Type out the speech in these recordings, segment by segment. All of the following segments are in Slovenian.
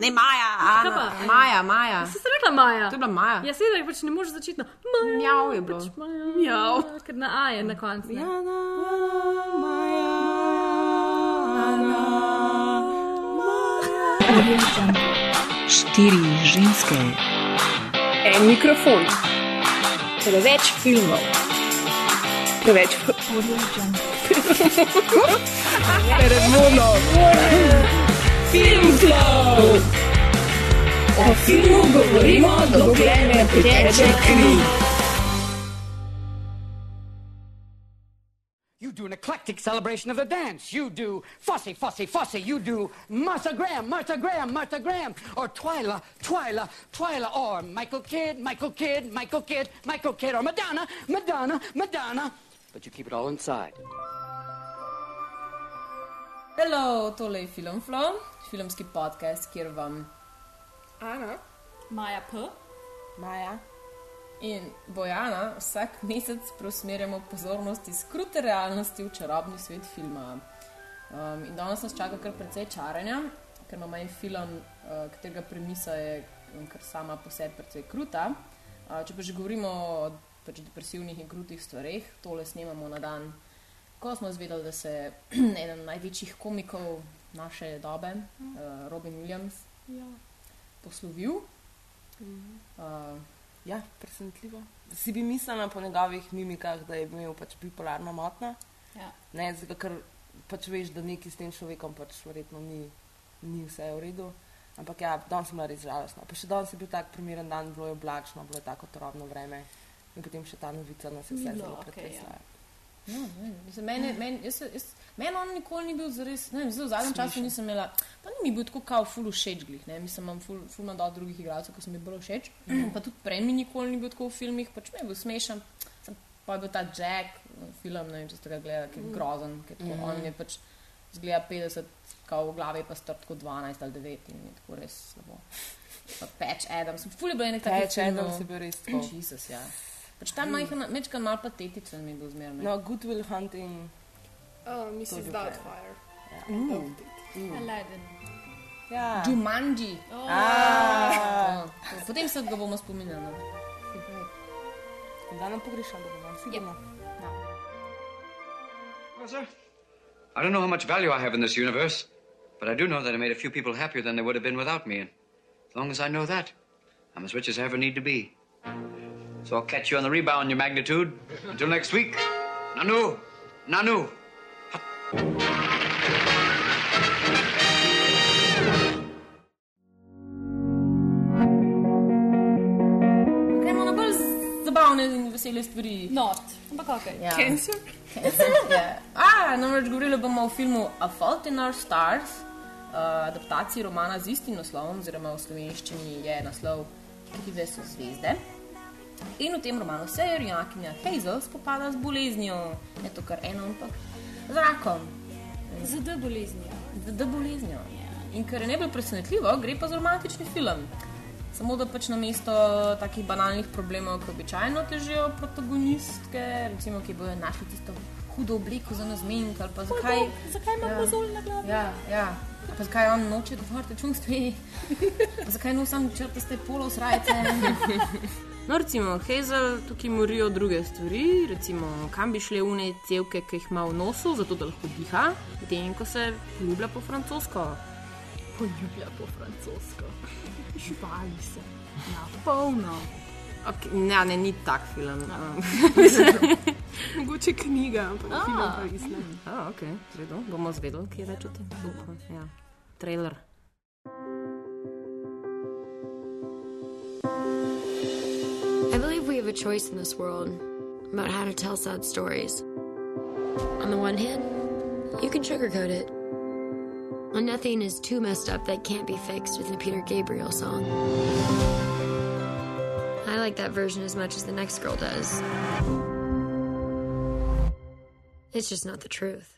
Ne, Maja, Ana, pa? Maja, Maja. Si ste rekla Maja? To je bila Maja. Ja, seveda pač ne moreš začeti na Maja. Mjav je bilo. Pač Maja. Mjav. Ker na A je na koncu. ne. Jana, Maja, Štiri ženske, En mikrofon, preveč filmov, preveč predvono, film You do an eclectic celebration of the dance. You do fussy, fussy, fussy. You do Martha Graham, Martha Graham, Martha Graham, or Twyla, Twyla, Twyla, or Michael Kidd, Michael Kidd, Michael Kidd, Michael Kidd, or Madonna, Madonna, Madonna. But you keep it all inside. Hello, tole je Film Flow, filmski podcast, kjer vam Ana, Maja P. Maja, in Bojana vsak mesec preusmerjamo pozornost iz krute realnosti v čarobni svet filma. Um, in danes nas čaka kar precej čaranja, ker imamo en film, uh, katerega premisa je um, kar sama po sebi precej kruta. Uh, če pa že govorimo o pač, depresivnih in krutih stvareh, tole snemamo na dan, ko smo izvedeli, da se eden največjih komikov naše dobe, uh, Robin Williams, Ja. poslovil. Uh, ja, presenetljivo. Si bi mislila po njegovih mimikah, da je imel pač bipolarno motnjo? Ja. Ne, zato ker pač veš, da neki s tem človekom pač verjetno ni, ni vse v redu. Ampak ja, danes sem bila res žalostna. Pa še danes je bil tak primeren dan, bilo je oblačno, bilo je tako turobno vreme. In potem še ta novica nas je vse zelo okej, pretresla. ja. No, mislim, meni, meni, jaz, jaz, meni on nikoli ni bil zares, ne vem, v zadnjem času nisem imela, pa ni mi bil tako kao ful všeč glih, ne, mislim, imam ful, ful imam dosti drugih igralcev, ki so mi bolj všeč, pa tudi prej mi nikoli ni bil tako v filmih, pač mi je bil smešen, sem pa je bil ta Jack, film, ne vem, če ste ga gledali, ki je grozen, ki je tako, on je pač zgleda 50, kao v glavi pa star tako 12 ali 9 in je tako res slabo. Pa Patch Adams, ful je bil enek takih Teče, da filmov. si bil res tako. Jezus, ja. Pač ta majhen, mečkan mal patetičen mi je bil zmerno. No, Good Will Hunting. Uh, Mrs. je bil Doubtfire. Aladdin. Ja. Jumanji. Ah. Oh, potem se ga bomo spominjali. Da nam pogrešam, da bomo sigurno. Well, sir, I don't know how much value I have in this universe, but I do know that I made a few people happier than they would have been without me. And as long as I know that, I'm as rich as I ever need to be. So I'll catch you on the rebound, your magnitude. Until next week. Nanu! Nanu! Gremo na bolj zabavne in vesele stvari. Not. Ampak ok. Ja. Cancer? Ja. A, namreč govorili bomo o filmu A Fault in Our Stars, uh, adaptaciji romana z istim naslovom, oziroma v slovenščini je naslov Krive so zvezde. In v tem romanu se junakinja Hazel spopada z boleznijo, ne to kar eno, ampak z rakom, Z D boleznijo. z D boleznijo. In kar je najbolj presenetljivo, gre pa za romantični film. Samo da pač na mesto takih banalnih problemov, ki običajno težijo protagonistke, recimo, ki bodo našli tisto hudo obliko za nazmenk ali pa zakaj. Zakaj ima Ja. mozolj na glavi? Ja, ja. Pa zakaj on noče govoriti o čustvi? Pa zakaj no sam črtaste polo srajce? No, recimo, Hazel tukaj morijo druge stvari, recimo, kam bi šle une cevke, ki jih ima v nosu, zato da lahko diha, medtem ko se ljublja po francosko. Poljublja po francosko. Živali se. Na polno. Okay, ne, ne, ni tak film. Mogoče knjiga, ampak film pa res ne. A, ok, zvedo, bomo zvedeli, kje več o tem. Ja. Trailer. Have a choice in this world about how to tell sad stories. On the one hand, you can sugarcoat it. And nothing is too messed up that can't be fixed with a Peter Gabriel song. I like that version as much as the next girl does. It's just not the truth.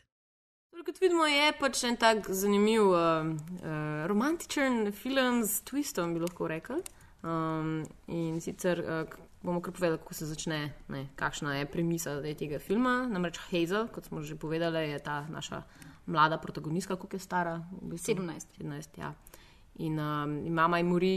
Kot vidimo, je pač en tak zanimiv, uh, uh, romantičen film s twistom, bi lahko rekel. Um, in sicer uh, bomo kar povedali, kako se začne, ne, kakšna je premisa tega filma. Namreč Hazel, kot smo že povedali, je ta naša mlada protagonistka, koliko je stara? V bistvu? 17. 17 ja. In, um, mama je mori,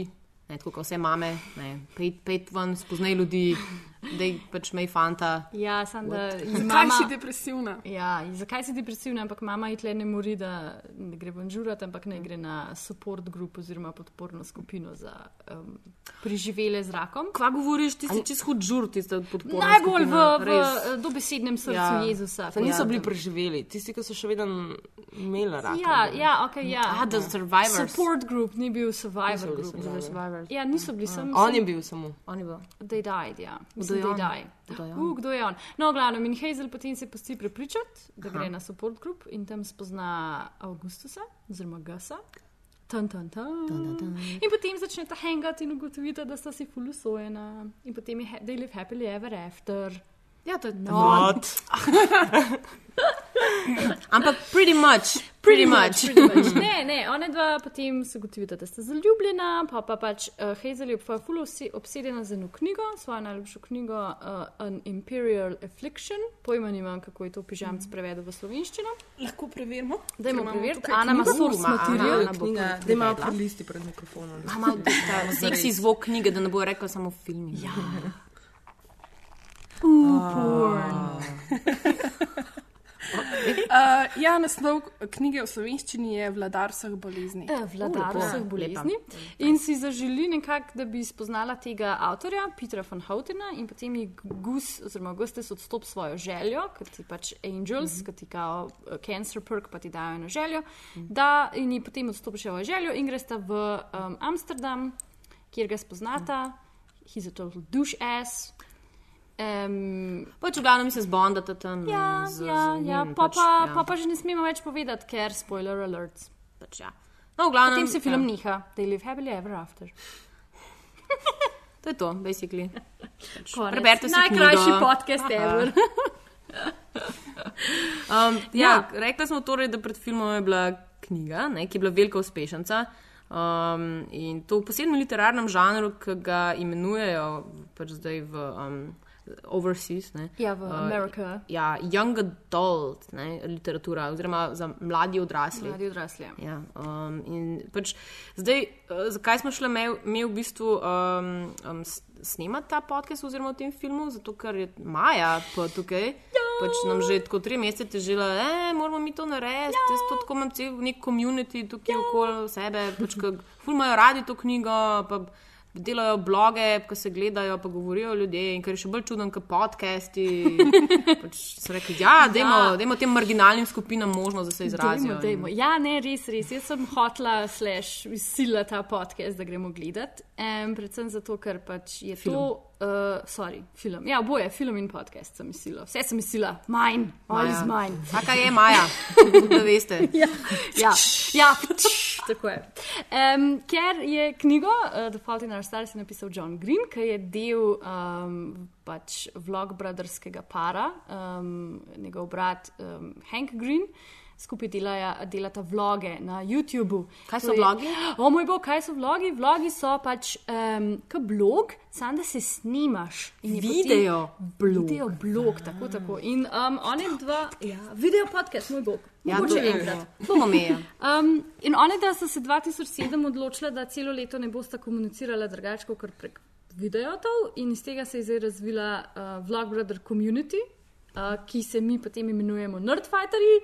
ne, tako kot vse mame, ne, pet, pet ven, spoznaj ljudi, da je pač mej fanta. Ja, sem da. Zakaj Mama, si depresivna? ja, zakaj si depresivna, ampak mama je tle ne mori, da ne gre bonžurati, ampak ne gre na support grup oziroma podporno skupino za um, preživele z rakom. Kva govoriš, ti si čez hud žur, ti si podporna. Najbolj v, skupina, v res. eh, dobesednem srcu Ja. Jezusa. Saj niso Ja. bili preživeli, tisti, ki so še vedno imeli raka. Ja, ja, ok, ja. Ah, the survivors. Support group ni bil survivor Niso group. survivor. Survivors. Ja, niso bili sem. On je bil samo. On je bil. They died, ja. Kdo Mislim. Kdo je on? Uh, kdo je on? No, glavno, in Hazel potem se pusti prepričati, da gre na support group in tam spozna Augustusa, oziroma Gasa. Tan, tan, tan. In potem začneta hangati in ugotovita, da sta si fulusojena. In potem je they live happily ever after. Ja, to je No, Ampak pretty much. Pretty much. pretty much. Ne, ne, one dva potem se ugotovita, da sta zaljubljena, pa pa pač uh, Hazel je pa ful obsi- obsedena z eno knjigo, svojo najljubšo knjigo uh, An Imperial Affliction. Pojma nimam, kako je to pižamc prevedel v slovenščino. Lahko preverimo. Ker imamo preveriti. tukaj Ana ima source Ima material. Da ima prelisti pred mikrofonom. Mama, ta seksi zvok knjige, da ne bo rekel samo film. Ja. Uh, ja, naslov knjige v slovenščini je Vladar vseh bolezni. Eh, Vladar lepo, vseh bolezni. In si zaželi nekako, da bi spoznala tega avtorja, Petra von Houtena, in potem ji Gus, oziroma Gustes odstop svojo željo, kot ti pač Angels, mm -hmm. kot ti kao uh, Cancer Perk, pa ti dajo eno željo, mm -hmm. da in ji potem odstopi svojo željo in gresta v um, Amsterdam, kjer ga spoznata, he's a total douche ass. Um, Pač v glavnem se zbondata tam. ja, z, ja, z ja, njim, pa, pač, pa, ja. pa, pa že ne smemo več povedati, ker spoiler alerts. Pač, ja. No, v glavnem. Potem se film ja. niha, they live happily ever after. To je to, basically. Konec. Preberite si Najkrajši knjigo. podcast ever. Um, ja, ja. Rekla smo torej, da pred filmom je bila knjiga, ne, ki je bila velika uspešnica. Um, in to v posebnem literarnem žanru, ki ga imenujejo pač zdaj v um, overseas. Ne, Ja, v uh, Amerika. Ja, young adult ne, literatura, oziroma za mladi odrasli. Mladi odrasli. Ja, um, in pač zdaj, uh, zakaj smo šli mi v bistvu um, um, snemati ta podcast oziroma v tem filmu? Zato, ker je Maja pa tukaj. Pač nam že tako tri mesece težila, da moramo mi to narediti. Jaz to tako imam cel nek komunity tukaj okoli sebe, pač, ki ful imajo radi to knjigo. Pa, Delajo bloge, ki se gledajo, pa govorijo ljudje, in kar je še bolj čudno, kot podcasti. pač so rekli, ja, dajmo, Ja. dajmo tem marginalnim skupinam možnost, da se izrazijo. Dajmo, dajmo. Ja, ne, res, res. Jaz sem hotla, slash, sila ta podcast, da gremo gledati. Um, predvsem zato, ker pač je film. to. Uh, sorry, film. Ja, oboje, film in podcast sem mislila. Vse sem mislila, mine, all is mine. Taka je Maja, da veste. ja, ja, ja tako je. Um, ker je knjigo uh, The Fault in Our Stars napisal John Green, ki je del um, pač vlog brotherskega para, um, njegov brat um, Hank Green. Skupaj delajo, delata vloge na YouTubu. Kaj so je- vlogi? O moj bog, kaj so vlogi? Vlogi so pač um, kot blog, samo da se snimaš. Video potem- Video blog, tako, tako. In um, oni dva, ja, video podcast, moj bog. Ja, Mogoče enkrat. Bomo meja. Um, in oni, da so se 2007 odločili, da celo leto ne bosta komunicirala drugače kot prek videotov, in iz tega se je zdaj razvila uh, Vlog Brother Community. Uh, ki se mi potem imenujemo Nerdfighterji,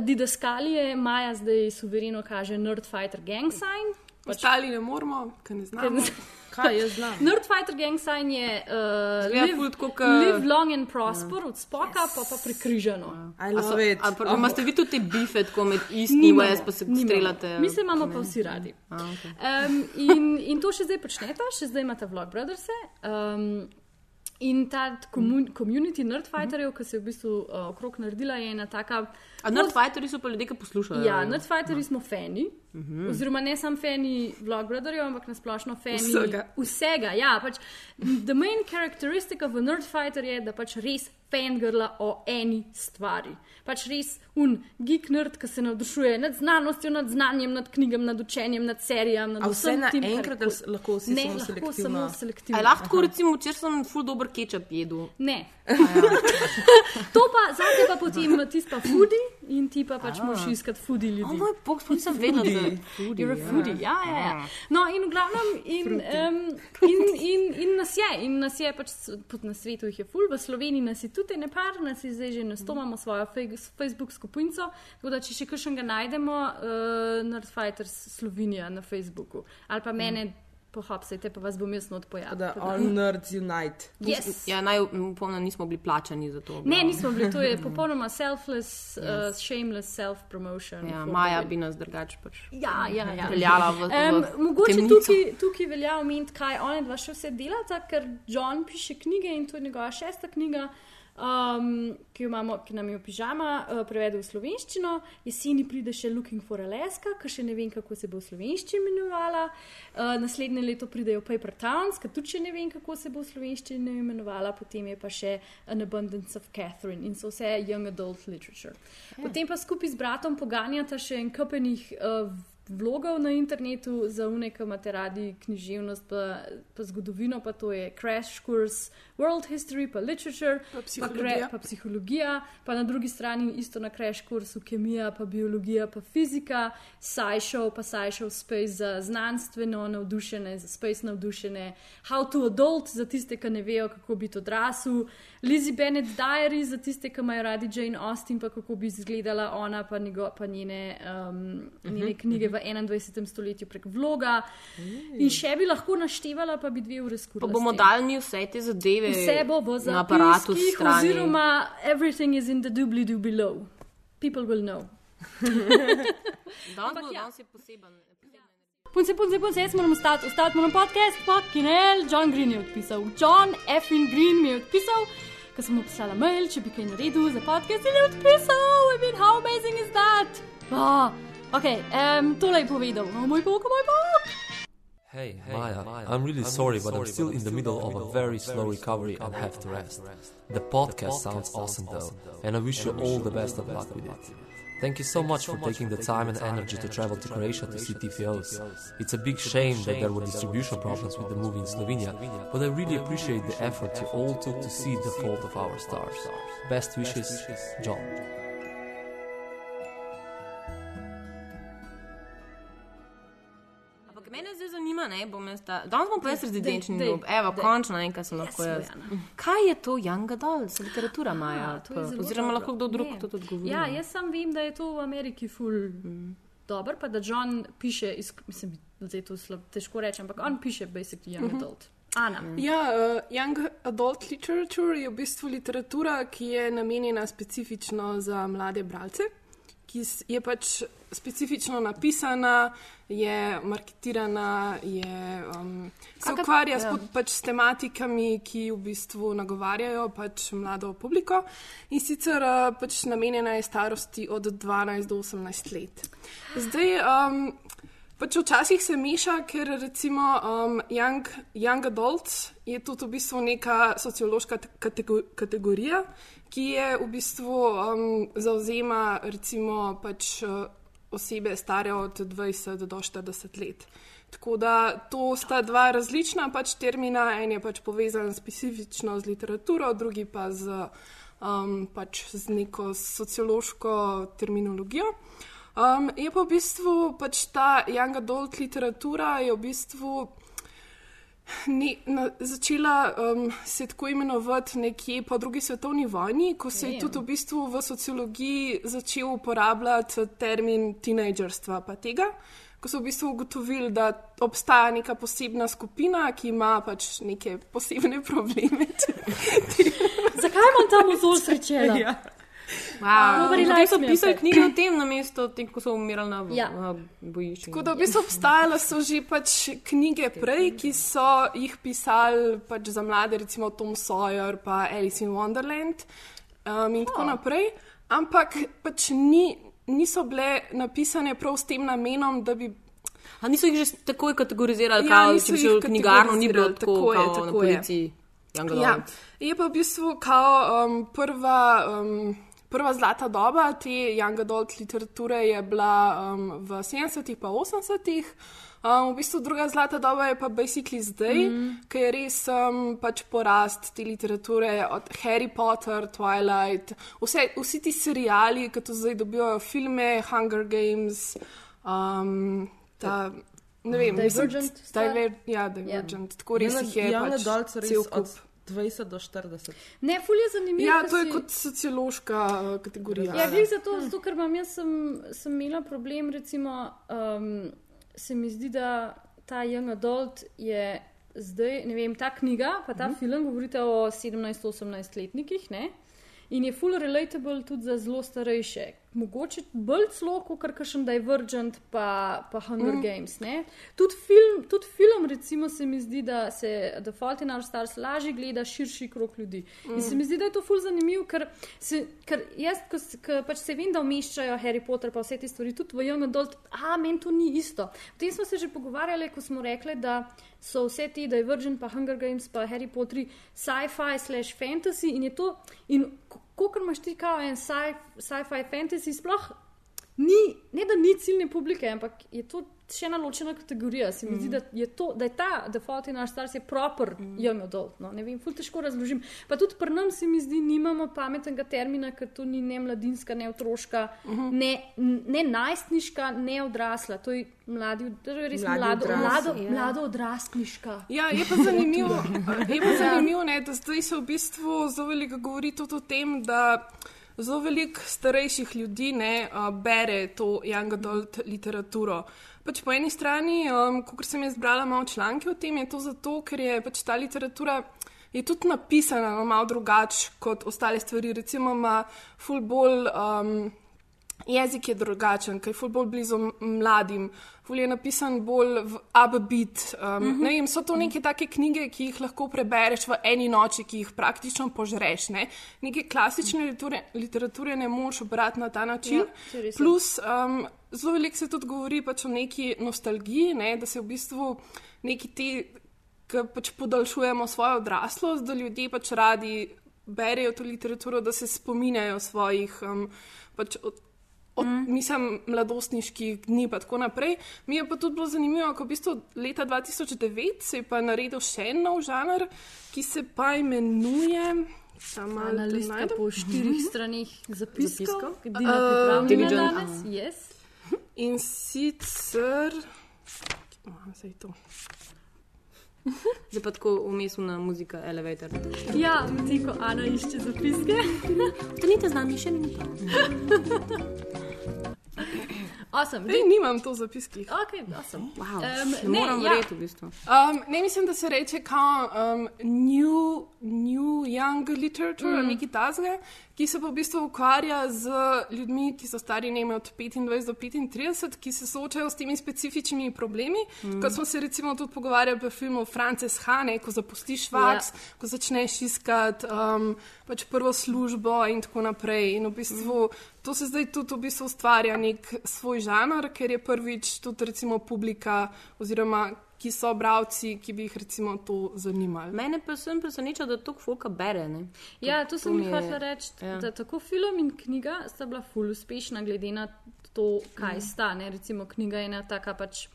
Didaskalije, Maja zdaj suvereno kaže Nerdfighter Gang Sign. Ostali ne moramo, ker ne znamo. Kaj jaz znam? Nerdfighter Gang Sign je uh, live, ful tako, ke- live long and prosper, od spoka pa pa prekrižano. I love it. Ali pa imate vi tudi te bife, tako med Nimamo, West, pa se nimamo. streljate? Mi se imamo pa vsi radi. Um, in, in to še zdaj počnete, še zdaj imate Vlog Brothers. Um, in ta komun, community nerdfighterjev, ki se je v bistvu uh, okrog naredila, je ena taka. A Nerdfighteri so pa ljudje, ki poslušajo. Ja, nerdfighterji smo fani. Oziroma, ne samo fani Vlog Brotherjev, ampak nasplošno fani Vsega. vsega. Ja, pač, the main characteristic of a nerdfighter je, da pač res fangirla o eni stvari. Pač res un geek nerd, ki se navdušuje nad znanostjo, nad znanjem, nad knjigami, nad učenjem, nad serijami. Nad A vse ali s- lahko vsi ne, samo lahko selektivno? samo selektivno. A lahko, recimo, včeraj sem ful dober kečap jedel. Ne. to pa, zdaj pa potem tisti pa fudi in ti pa pač moraš iskati fudi O ljudi. moj bog, sploh nisem vedela, da foodie. You're a foodie. Ja, ja, ja. No, in v glavnem, in, um, in, in, in nas je, in nas je pač na svetu jih je ful, v Sloveniji nas je tudi ne par, nas je zdaj že na sto, imamo svojo Facebook skupinco, tako da če še kakšnega najdemo, uh, Nerdfighters Slovenija na Facebooku, ali pa mene pohapsajte, pa vas bom jaz not pojavil. Da, all nerds unite. Yes. Ja, naj upomnim, nismo bili plačani za to. Ne, nismo bili, to je popolnoma selfless, uh, shameless self-promotion. Ja, Maja bi nas drugače pač Ja, ja, ja. peljala v, v Um, mogoče temnico. tukaj, tukaj velja omeniti, kaj one dva še vse delata, ker John piše knjige in to je njegova šesta knjiga, um, ki, imamo, ki nam jo pižama uh, prevedel v slovenščino. Jeseni pride še Looking for Alaska, ki še ne vem, kako se bo v slovenščini imenovala. Uh, naslednje leto pridejo Paper Towns, ki tudi še ne vem, kako se bo v slovenščini imenovala. Potem je pa še An Abundance of Catherine in so vse young adult literature. Potem pa skupaj z bratom poganjata še en kupenih. Uh, vlogov na internetu za une, ki imate radi književnost, pa, pa zgodovino, pa to je Crash Course, World History, pa Literature, Pa pa, psihologija. kre- pa psihologija, pa na drugi strani isto na Crash Course kemija, pa biologija, pa fizika, SciShow, pa SciShow Space za znanstveno navdušene, za space navdušene, How to Adult za tiste, ki ne vejo, kako biti odrasel, Lizzie Bennet Diary za tiste, ki imajo radi Jane Austen, pa kako bi izgledala ona, pa, njego, pa njene, um, njene knjige v 21. stoletju prek vloga. In še bi lahko naštevala, pa bi dve uri Pa skurila. bomo dali vse te zadeve Vse bo v na aparatu zapiskih, strani. oziroma everything is in the doobly doo below. People will know. Danes ja. danes je poseben. Punce, punce, punce, jaz moram ostati, ostati moram podcast, fucking hell, John Green je odpisal. John Effin Green mi je odpisal, ker sem mu poslala mail, če bi kaj naredil za podcast in je odpisal. I mean, how amazing is that? Oh, ok, um, tole je povedal. O moj bog, o moj bog. Hey, Maya, I'm really sorry, but I'm still in the middle of a very slow recovery and have to rest. The podcast sounds awesome though, and I wish you all the best of luck with it. Thank you so much for taking the time and energy to travel to Croatia to see TFOs. It's a big shame that there were distribution problems with the movie in Slovenia, but I really appreciate the effort you all took to see The Fault of Our Stars. Best wishes, John. Zanima, ne, bom jaz ta, danes bom pa jaz rezidenčni dej, dob. Evo, dej. končno enkrat sem lahko Yes, jaz. Kaj je to young adult, literatura Maja? Oziroma dobro. lahko kdo drug Ne. to tudi govori. Ja, jaz sam vem, da je to v Ameriki ful mm. dobro, pa da John piše, iz, mislim, da je to slab, težko reči, ampak on piše basically young adult. Ana. Ja, uh, young adult literature je v bistvu literatura, ki je namenjena specifično za mlade bralce, ki je pač specifično napisana, je marketirana, je, um, se Kaka- ukvarja ja. ja. pač s tematikami, ki v bistvu nagovarjajo pač mlado publiko in sicer uh, pač namenjena je starosti od 12 do 18 let. Zdaj, um, Pač včasih se meša, ker recimo um, young, young adults je tudi v bistvu neka sociološka te- katego kategorija, ki je v bistvu um, zauzema recimo pač uh, osebe stare od 20 do 40 let. Tako da to sta dva različna pač termina, en je pač povezan specifično z literaturo, drugi pa z, um, pač z neko sociološko terminologijo. Um, je pa v bistvu pač ta young adult literatura je v bistvu ne, na, začela um, se tako imenovati nekje po drugi svetovni vojni, ko se je tudi v bistvu v sociologiji začel uporabljati termin tinejdžerstva pa tega. Ko so v bistvu ugotovili, da obstaja neka posebna skupina, ki ima pač neke posebne probleme. Zakaj imam tam vzor srečela? ja. Wow. Nobody Potem so pisali knjige o tem, namesto tem, ko so umirali na, Ja. na bojišču. Tako da v bistvu obstajale so že pač knjige prej, ki so jih pisali pač za mlade, recimo Tom Sawyer, pa Alice in Wonderland um, in tako naprej, ampak pač ni, niso bile napisane prav s tem namenom, da bi A niso jih že takoj kategorizirali, Ja, kao, če bi šel v knjigarno, ni bilo tako, tako je, kao, na tako je. policiji. Young Ja, je pa v bistvu kao um, prva, um, prva zlata doba te young adult literature je bila um, v 70-ih pa 80-ih. Um, v bistvu druga zlata doba je pa basically zdaj, mm. ker je res um, pač porast te literature od Harry Potter, Twilight, vse, vsi ti serijali, ki to zdaj dobivajo filme, Hunger Games. Um, ta, ne vem, Divergent mislim? Diver, ja, Divergent. Yeah. Tako res jih je. Pač dolce res cel od kup. 20 do 40. Ne, ful je zanimivo. Ja, to je si- kot sociološka uh, kategorija. Ja, glej zato, zato, ker imam jaz sem, sem imela problem, recimo, um, se mi zdi, da ta young adult je zdaj, ne vem, ta knjiga, pa ta mm -hmm. film, govorite o 17-18 letnikih, ne? In je full relatable tudi za zelo starejše. Mogoče bolj celo kot kakšen Divergent pa, pa Hunger mm. Games. Tudi film, tudi film, recimo, se mi zdi, da se The Fault in Our Stars lažje gleda širši krok ljudi. Mm. In se mi zdi, da je to ful zanimivo, ker, se, ker jaz, ko, ko pač se vem, da umeščajo Harry Potter pa vse te stvari, tudi v Young Adult, a meni to ni isto. O tem smo se že pogovarjali, ko smo rekli, da so vse ti Divergent, pa Hunger Games, pa Harry Potter, sci-fi slash fantasy in je to, in ko imaš ti kao en sci- sci-fi fantasy, sploh ni, ne da ni ciljne publike, ampak je to še ena ločena kategorija. Se mi zdi, da je, to, da je ta Default in Our Stars je proper mm. young adult. No? Ne vem, ful težko razložim. Pa tudi pri nas se mi zdi, nimamo pametnega termina, ker to ni ne mladinska, ne otroška, uh -huh. ne, ne najstniška, ne odrasla. To je mladi, to je res Mladi mlado, odrasli, mlado, ja. mlado odrastniška. Ja, je pa zanimivo, je pa zanimivo ne, da zdaj se v bistvu zelo veliko govori tudi o tem, da zelo veliko starejših ljudi ne, uh, bere to young adult literaturo. Pač po eni strani, um, kot sem jaz brala malo članke o tem, je to zato, ker je pač ta literatura. Je tudi napisana no, malo drugače kot ostale stvari. Recimo, ima ful bolj um, jezik je drugačen, ker je ful bolj blizu mladim, ful je napisan bolj v upbeat. Um, mm -hmm. Ne vem, so to neke take knjige, ki jih lahko prebereš v eni noči, ki jih praktično požreš. Ne? Neke klasične literature, literature ne moreš brati na ta način. Ja. Plus, um, zelo veliko se tudi govori pač o neki nostalgiji, ne? da se v bistvu neki ti, ki pač podaljšujemo svojo odraslost, da ljudje pač radi berejo to literaturo, da se spominjajo svojih um, pač od, od, mm. mislim, mladostniških dni in tako naprej. Mi je pa tudi bilo zanimivo, ko v bistvu leta 2009 se je pa naredil še en nov žanr, ki se pa imenuje. Da Analistka najdem. po štirih stranih zapiskov, Zapiskov? ki pripravljena Diligent. danes. Yes. In sicer. Oh, zdaj to. Zdaj pa tako umestna muzika, elevator. Ja, medtem ko Ana išče zapiske. Ostanite z nami še minuto. Awesome. Ej, nimam to v zapiskih. Ok, awesome. Wow, Em, ne ne, moram ja. verjeti v bistvu. Um, ne mislim, da se reče kao um, new, new young literature, mm. neki tazge, ki se pa v bistvu ukvarja z ljudmi, ki so stari ne vem, od 25 do 35, ki se soočajo s temi specifičnimi problemi. Mm. Kot smo se recimo tudi pogovarjali v filmu Frances Hane, ko zapustiš faks, Ja. ko začneš iskati um, pač prvo službo in tako naprej. In v bistvu to se zdaj tudi v bistvu ustvarja nek svoj žanr, ker je prvič tudi recimo publika oziroma ki so bralci, ki bi jih recimo to zanimali. Mene pa sem preseneča, da to folka bere. Ne? Ja, to sem mi jih hotela reči. ja. Da tako film in knjiga sta bila ful uspešna, glede na to, kaj sta. Ne? Recimo, knjiga je ena taka pač.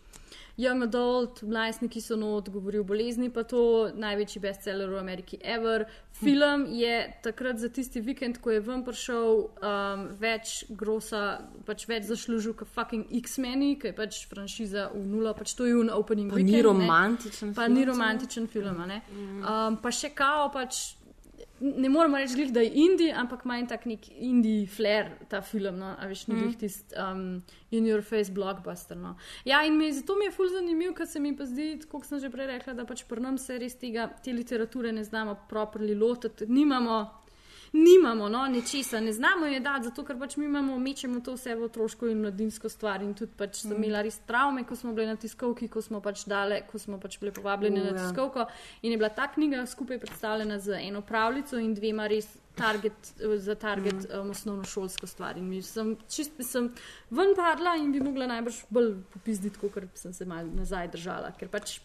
Young adult, mladostniki so not, govori o bolezni, pa to največji bestseller v Ameriki ever. Film je takrat za tisti vikend, ko je ven prišel, um, več grosa, pač več zaslužil kot fucking X-meni, ki je pač franšiza v nula, pač to je un opening Pa weekend. ni ne. romantičen. Pa film, ni celo? romantičen film. Ne? Um, pa še kao, pač, ne moremo reči, glih, da je indie, ampak ima en tak nek indie flair ta film. No? A veš, ni mm. tisti um, in your face blockbuster. No? Ja, in mi, zato mi je ful zanimiv, ker se mi pa zdi, kot sem že prej rekla, da pač pri nas se res tega, te literature ne znamo properly lotiti. Nimamo. Nimamo no, nečesa, ne znamo je dati, zato ker pač mi imamo, mečemo to vse v otroško in mladinsko stvar. In tudi pač sem imela res travme, ko smo bili na tiskovki, ko smo pač dale, ko smo pač bili povabljeni U, na ja. tiskovko. In je bila ta knjiga skupaj predstavljena z eno pravljico in dvema res target, za target mm. um, osnovno šolsko stvar. In sem, čist, sem ven padla in bi mogla najbrž bolj popizditi, kot sem se mal nazaj držala. Ker pač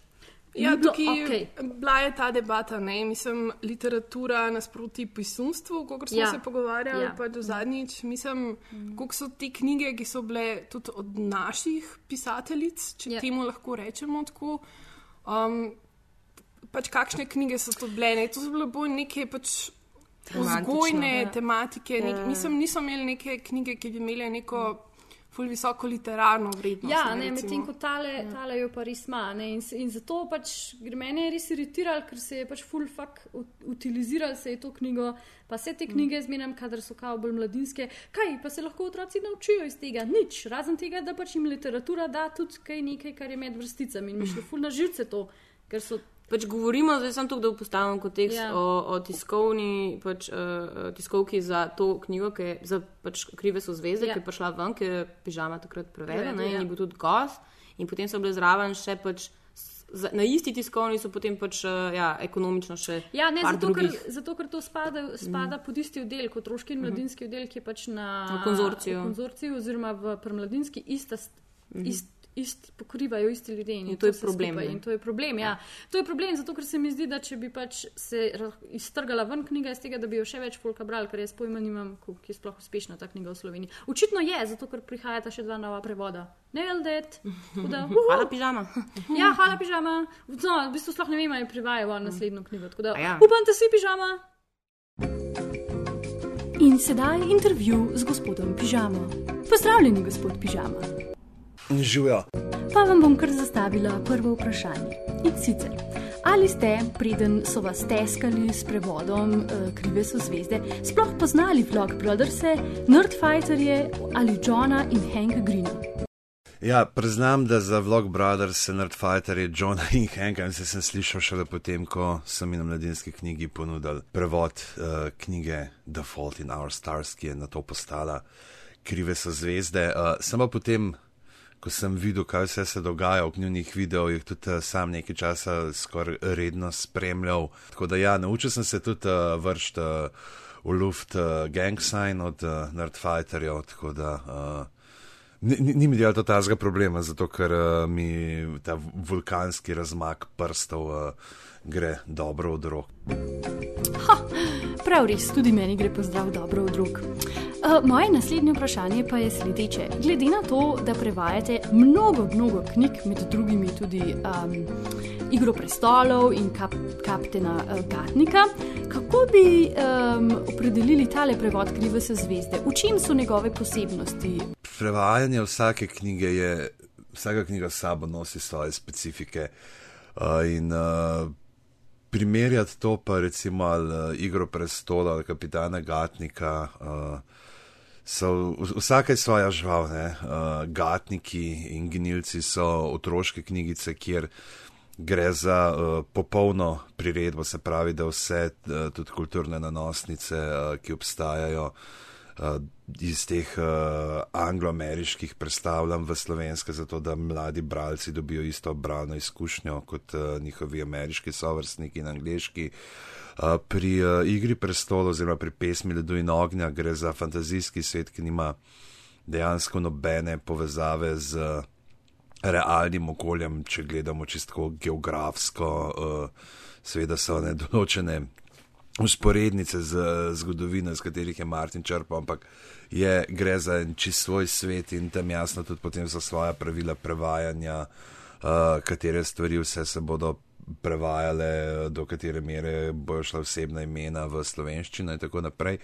Ja, ni to tukaj okay. bila je ta debata, ne? mislim, literatura nasproti pisunstvu, kot smo Ja. ja. se pogovarjali, Ja. ja. pa do zadnjič. Mislim, mm. koliko so te knjige, ki so bile tudi od naših pisateljic, če Ja. ja. temu lahko rečemo tako. Um, pač kakšne knjige so to bile? Ne? To so bile bolj neke pač. Vzgojne ja. ja. tematike, nek, Ja. mislim, niso imeli neke knjige, ki bi imele neko ful visoko literarno vrednost. Ja, ne, ne, medtem ko tale, tale jo pa res ima. In, in zato pač gre mene res iritiralo, ker se je pač full fuck ut- utiliziralo se je to knjigo, pa vse te knjige zmenim, kadar so kao bolj mladinske. Kaj pa se lahko otroci naučijo iz tega? Nič, razen tega, da pač jim literatura da tudi kaj nekaj, kar je med vrsticami in mi šlo full na živce to, ker so Pač govorimo, zdaj sem tukaj, da postavim kontekst Ja. ja. o, o tiskovni pač, uh, tiskovki za to knjigo, ki je za pač, Krive so zvezde, Ja. ja. ki je prišla ven, ker je pižama takrat Prevedel, ne, ja. in je bil tudi gost. In potem so bile zraven še pač. za- Na isti tiskovni so potem pač uh, ja, ekonomično še. Ja, ne, zato ker, zato ker to spada, spada pod isti oddelek, otroški in mladinski oddelek, ki je pač na V konzorciju. konzorciju oziroma v premladinski ista, st- ist, ist, pokrivajo isti ljudje. In to je problem. In to je problem, ja. To je problem, zato ker se mi zdi, da če bi pač se iztrgala ven knjiga iz tega, da bi jo še več folka brali, ker jaz pojma nimam, koliko je sploh uspešna ta knjiga v Sloveniji. Očitno je, zato ker prihajata še dva nova prevoda. Nailed it. Da, uhu. Hvala, pižama. Ja, hvala, pižama. No, v bistvu sploh ne vem, ali privajajo naslednjo knjigo. Tako da, ja. upam, da si pižama. In sedaj intervju z gospodom Pižamo. Pozdravljeni, gospod Pižama. Živijo. Pa vam bom kar zastavila prvo vprašanje. In sicer, ali ste, preden so vas teskali s prevodom uh, Krive so zvezde, sploh poznali Vlog Brotherse, Nerdfighterje ali Johna in Hanka Greena? Ja, priznam, da za Vlog Brothers, Nerdfighter je John in Hank, in se sem slišal šele potem, ko so mi na mladinski knjigi ponudili prevod uh, knjige The Fault in Our Stars, ki je na to postala Krive so zvezde. Uh, sem pa potem, ko sem videl, kaj vse se dogaja v njunih videojih, tudi uh, sam nekaj časa skoraj redno spremljal. Tako da ja, naučil sem se tudi uh, vršiti uh, v luft uh, gang sign od uh, Nerdfighterjev, tako da. Uh, Ni, ni, ni mi delal to tazga problema, zato ker uh, mi ta vulkanski razmak prstov uh, gre dobro od rok. Prav res, tudi meni gre pozdrav dobro od rok. Uh, moje naslednje vprašanje pa je sledeče. Glede na to, da prevajate mnogo, mnogo knjig, med drugimi tudi um, Igro prestolov in kap, kaptena uh, Gatnika, kako bi um, opredelili tale prevod Krive se zvezde? V čem so njegove posebnosti? Prevajanje vsake knjige je, vsaka knjiga sabo nosi svoje specifike. Uh, in uh, primerjati to pa recimo ali uh, Igro prestola ali kapitana Gatnika. Uh, So, vsaka je svoja žval, ne? Uh, gatniki in gnilci so otroške knjigice, kjer gre za uh, popolno priredbo, se pravi, da vse, uh, tudi kulturne nanosnice, uh, ki obstajajo uh, iz teh uh, angloameriških, predstavljam v slovenske, zato da mladi bralci dobijo isto obrano izkušnjo kot uh, njihovi ameriški sovrstniki in angliški. Uh, pri uh, igri prestolov, oziroma pri pesmi Ledu in ognja, gre za fantazijski svet, ki nima dejansko nobene povezave z uh, realnim okoljem, če gledamo čisto geografsko, uh, seveda so ne določene usporednice z zgodovino, iz katerih je Martin črpal, ampak je, gre za en čist svoj svet in tam jasno tudi potem so svoja pravila prevajanja, uh, katere stvari vse se bodo prevajale, do katere mere bojo šla osebna imena v slovenščino in tako naprej.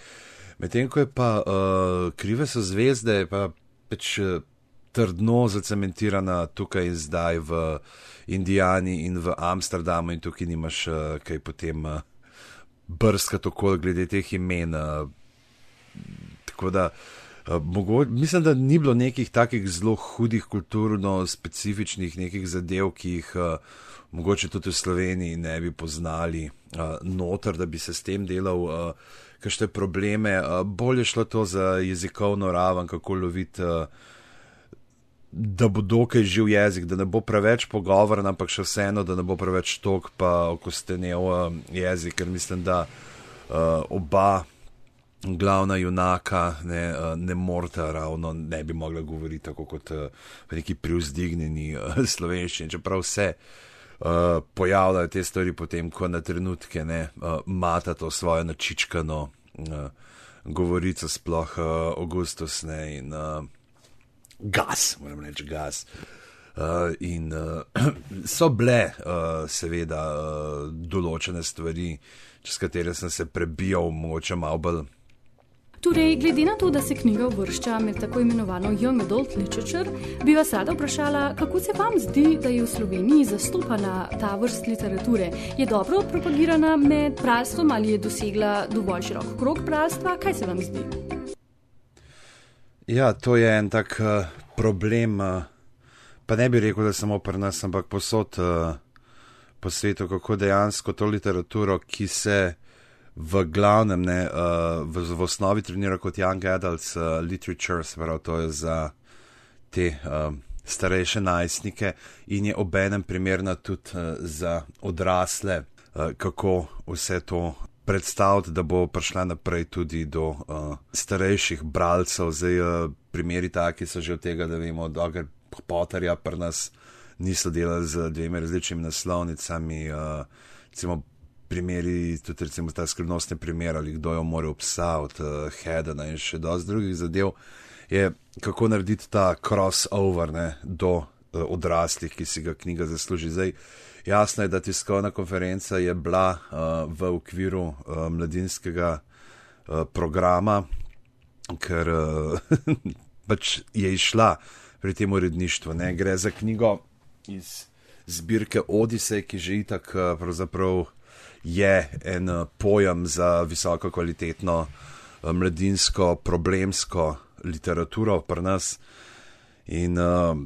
Medtem ko je pa uh, krive so zvezde, pa pač trdno zacementirana tukaj in zdaj v Indijani in v Amsterdamu in tukaj nimaš kaj potem uh, brskati okoli glede teh imen. Tako da mogo, mislim, da ni bilo nekih takih zelo hudih kulturno specifičnih nekih zadev, ki jih uh, mogoče tudi v Sloveniji ne bi poznali uh, noter, da bi se s tem delal. Uh, Kakšne probleme, uh, bolje šlo to za jezikovno raven, kako loviti uh, da bo dokaj živ jezik, da ne bo preveč pogovoren, ampak še vseeno, da ne bo preveč tok, pa okostenev um, jezik, ker mislim, da uh, oba glavna junaka ne, uh, ne morata ravno, ne bi mogla govoriti tako kot uh, v neki privzdignjeni uh, slovenščini, čeprav vse. Uh, pojavljajo te stvari potem, ko na trenutke ne uh, mata to svojo načičkano uh, govorico, sploh uh, Augustus ne in uh, gas, moram reči gas. Uh, in uh, so bile, uh, seveda, uh, določene stvari, čez katere sem se prebijal, mogoče malo bolj Torej, glede na to, da se knjiga uvršča med tako imenovano Young Adult Literature, bi vas rada vprašala, kako se vam zdi, da je v Sloveniji zastopana ta vrst literature? Je dobro propagirana med bralstvom ali je dosegla dovolj širok krog bralstva? Kaj se vam zdi? Ja, to je en tak uh, problem. Uh, pa ne bi rekel, da samo pri nas, ampak posod uh, po svetu, kako dejansko to literaturo, ki se v glavnem, ne, uh, v, v osnovi trenira kot Young Adults uh, Literature, se pravi, to je za te uh, starejše najstnike in je obenem primerna tudi uh, za odrasle, uh, kako vse to. Predstavljati, da bo prišla naprej tudi do uh, starejših bralcev, zdaj uh, primeri taki so že od tega, da vemo, da je Potterja pri nas niso delali z dvemi različnimi naslovnicami. Uh, recimo, primeri, tudi recimo ta skrivnostni primer ali kdo umoril psa od uh, Hedena in še dosti drugih zadev, je kako narediti ta crossover ne, do uh, odraslih, ki si ga knjiga zasluži. Zdaj, jasno je, da tiskovna konferenca je bila uh, v okviru uh, mladinskega uh, programa, ker uh, pač je išla pri tem uredništvu. Ne. Gre za knjigo iz zbirke Odisej, ki že itak pravzaprav je en eh, pojem za visoko kvalitetno eh, mladinsko, problemsko literaturo pri nas. In uh,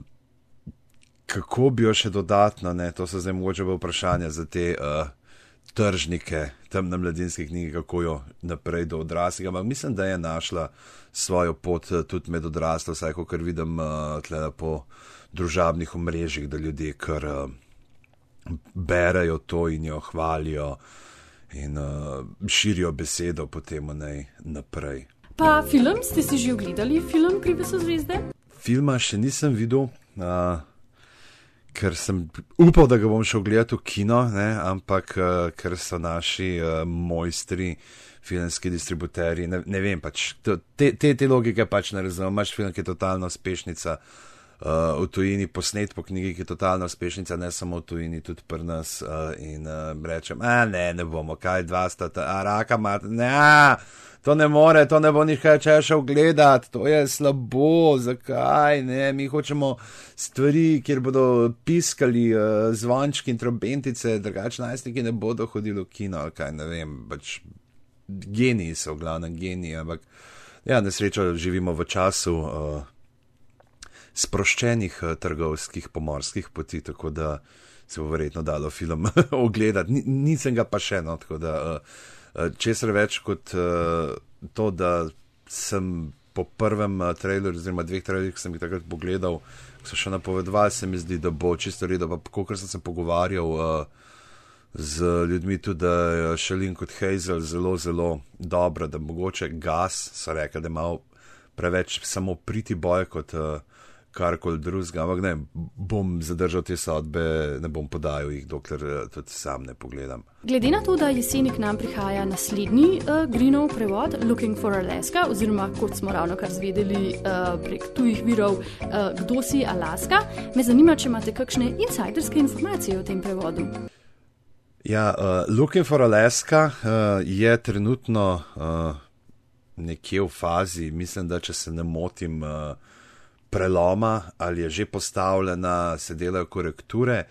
kako bi jo še dodatno, ne, to so zdaj mogoče vprašanja za te uh, tržnike tam na mladinski knjigi, kako jo naprej do odraslih. Ampak mislim, da je našla svojo pot tudi med odraslo, vsaj ko kar vidim uh, tle po družabnih omrežjih, da ljudje kar. Uh, berejo to in jo hvalijo in uh, širijo besedo potem nej naprej. Pa film, ste si že ogledali film Kriveso zvezde? Filma še nisem videl, uh, ker sem upal, da ga bom šel gledati v kino, ne? ampak uh, ker so naši uh, mojstri. Filmski distributerji, ne, ne vem, pač, te, te, te logike pač ne razumem. Imáš film, ki je totalna uspešnica, uh, v tujini posnet po knjigi, ki je totalna uspešnica, ne samo v tujini, tudi pri nas. Uh, in uh, rečem, a ne, ne bomo, kaj dva sta, a raka mat, ne, a, to ne more, to ne bo nihče če šel gledat, to je slabo, zakaj ne, mi hočemo stvari, kjer bodo piskali uh, zvončki in trobentice, drugače najstniki ne bodo hodili v kino, kaj ne vem, pač geniji so, glavno geniji, ampak. Ja, nesrečo živimo v času, uh, sproščenih eh, trgovskih pomorskih poti, tako da se bo verjetno dalo film ogledati. Nisem ga pa še eno, tako da eh, česar več kot to, da sem po prvem traileru, oziroma dveh trailerjih, ki sem jih takrat pogledal, so še napovedovali, se mi zdi, da bo čisto redo, pa kako sem se pogovarjal. Z ljudmi tudi, da je Šelin kot Hazel zelo, zelo dobro, da mogoče gas, so rekli, da ima preveč samo priti boj kot uh, karkoli drugega, ampak ne, bom zadržal te sodbe, ne bom podajal jih, dokler eh, tudi sam ne pogledam. Glede na to, da jeseni k nam prihaja naslednji uh, Greenov prevod Looking for Alaska, oziroma kot smo ravno kar zvedeli uh, prek tujih virov, uh, kdo si Alaska, me zanima, če imate kakšne insiderske informacije o tem prevodu. Ja, uh, Looking for Alaska uh, je trenutno uh, nekje v fazi, mislim, da če se ne motim. Uh, preloma ali je že postavljena, se delajo korekture.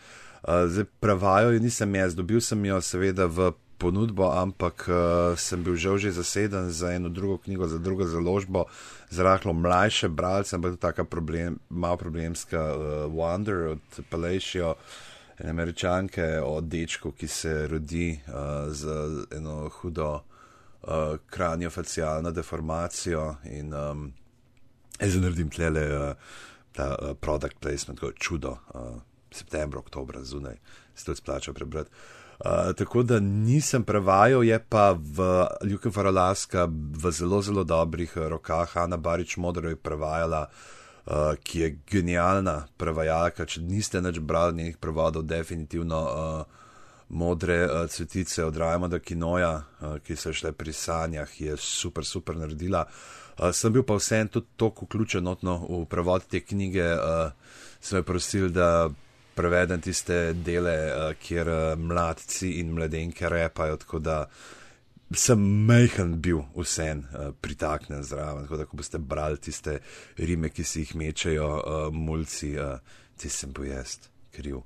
Uh, zdaj, prevajo jo nisem jaz, dobil sem jo seveda v ponudbo, ampak uh, sem bil žal že zaseden za eno drugo knjigo, za drugo založbo, za rahlo mlajše bralce, ampak to je taka problem, malo problemska uh, Wonder od Palacio. Američanke o dečku, ki se rodi uh, z eno hudo uh, kranjofacialno deformacijo in um, Jaz naredim tlele uh, ta uh, product placement, kot čudo, uh, septembra, oktober, zunaj, se to splača prebrati. Uh, tako da nisem prevajal, je pa v Ljukem Faralaska v zelo, zelo dobrih rokah. Ana Barič Modro je prevajala, uh, ki je genialna prevajalka. Če niste več brali njenih prevodov, definitivno uh, modre uh, cvetice od Rajmoda Kinoja, uh, ki so šle pri sanjah, je super, super naredila. Uh, Uh, sem bil pa vsem tudi tako vključen no, v prevod te knjige, uh, sem jih prosil, da prevedem tiste dele, uh, kjer uh, mladci in mladenke repajo, tako da sem mehen bil vsem uh, pritaknen zraven. Tako da, ko boste brali tiste rime, ki si jih mečejo uh, mulci, uh, ti sem bil jaz kriv.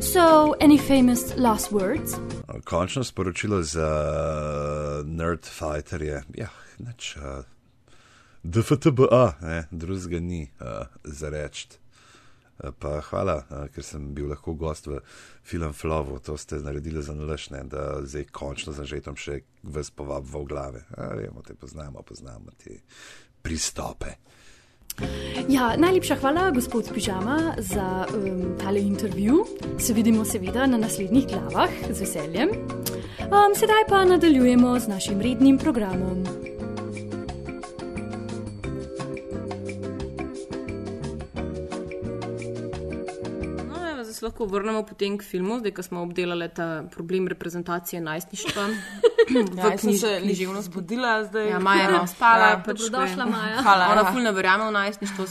So, any famous last words? Končno sporočilo za Nerd Fighter je, ja, neč. Uh, DFTBA, drugega ni uh, za reči. Pa hvala, ker sem bil lahko gost v filmu Flovu, to ste naredili za nalašne, da zdaj končno zažetom še vas povabimo v glave. A, vemo, te poznamo, poznamo te pristope. Ja, najlepša hvala, gospod Pižama, za um, tale intervju. Se vidimo seveda na naslednjih glavah z veseljem. Um, sedaj pa nadaljujemo z našim rednim programom. Lahko vrnemo potem k filmu, zdaj ko smo obdelali ta problem reprezentacije najstništva. Ja, jaz sem knjiž- se književnosti. zbudila zdaj. Ja, Maja je malo spala. Ja, pač, Dobrodošla, je- Maja. Hvala, Ona ja. ful ne verjame v najstništvo,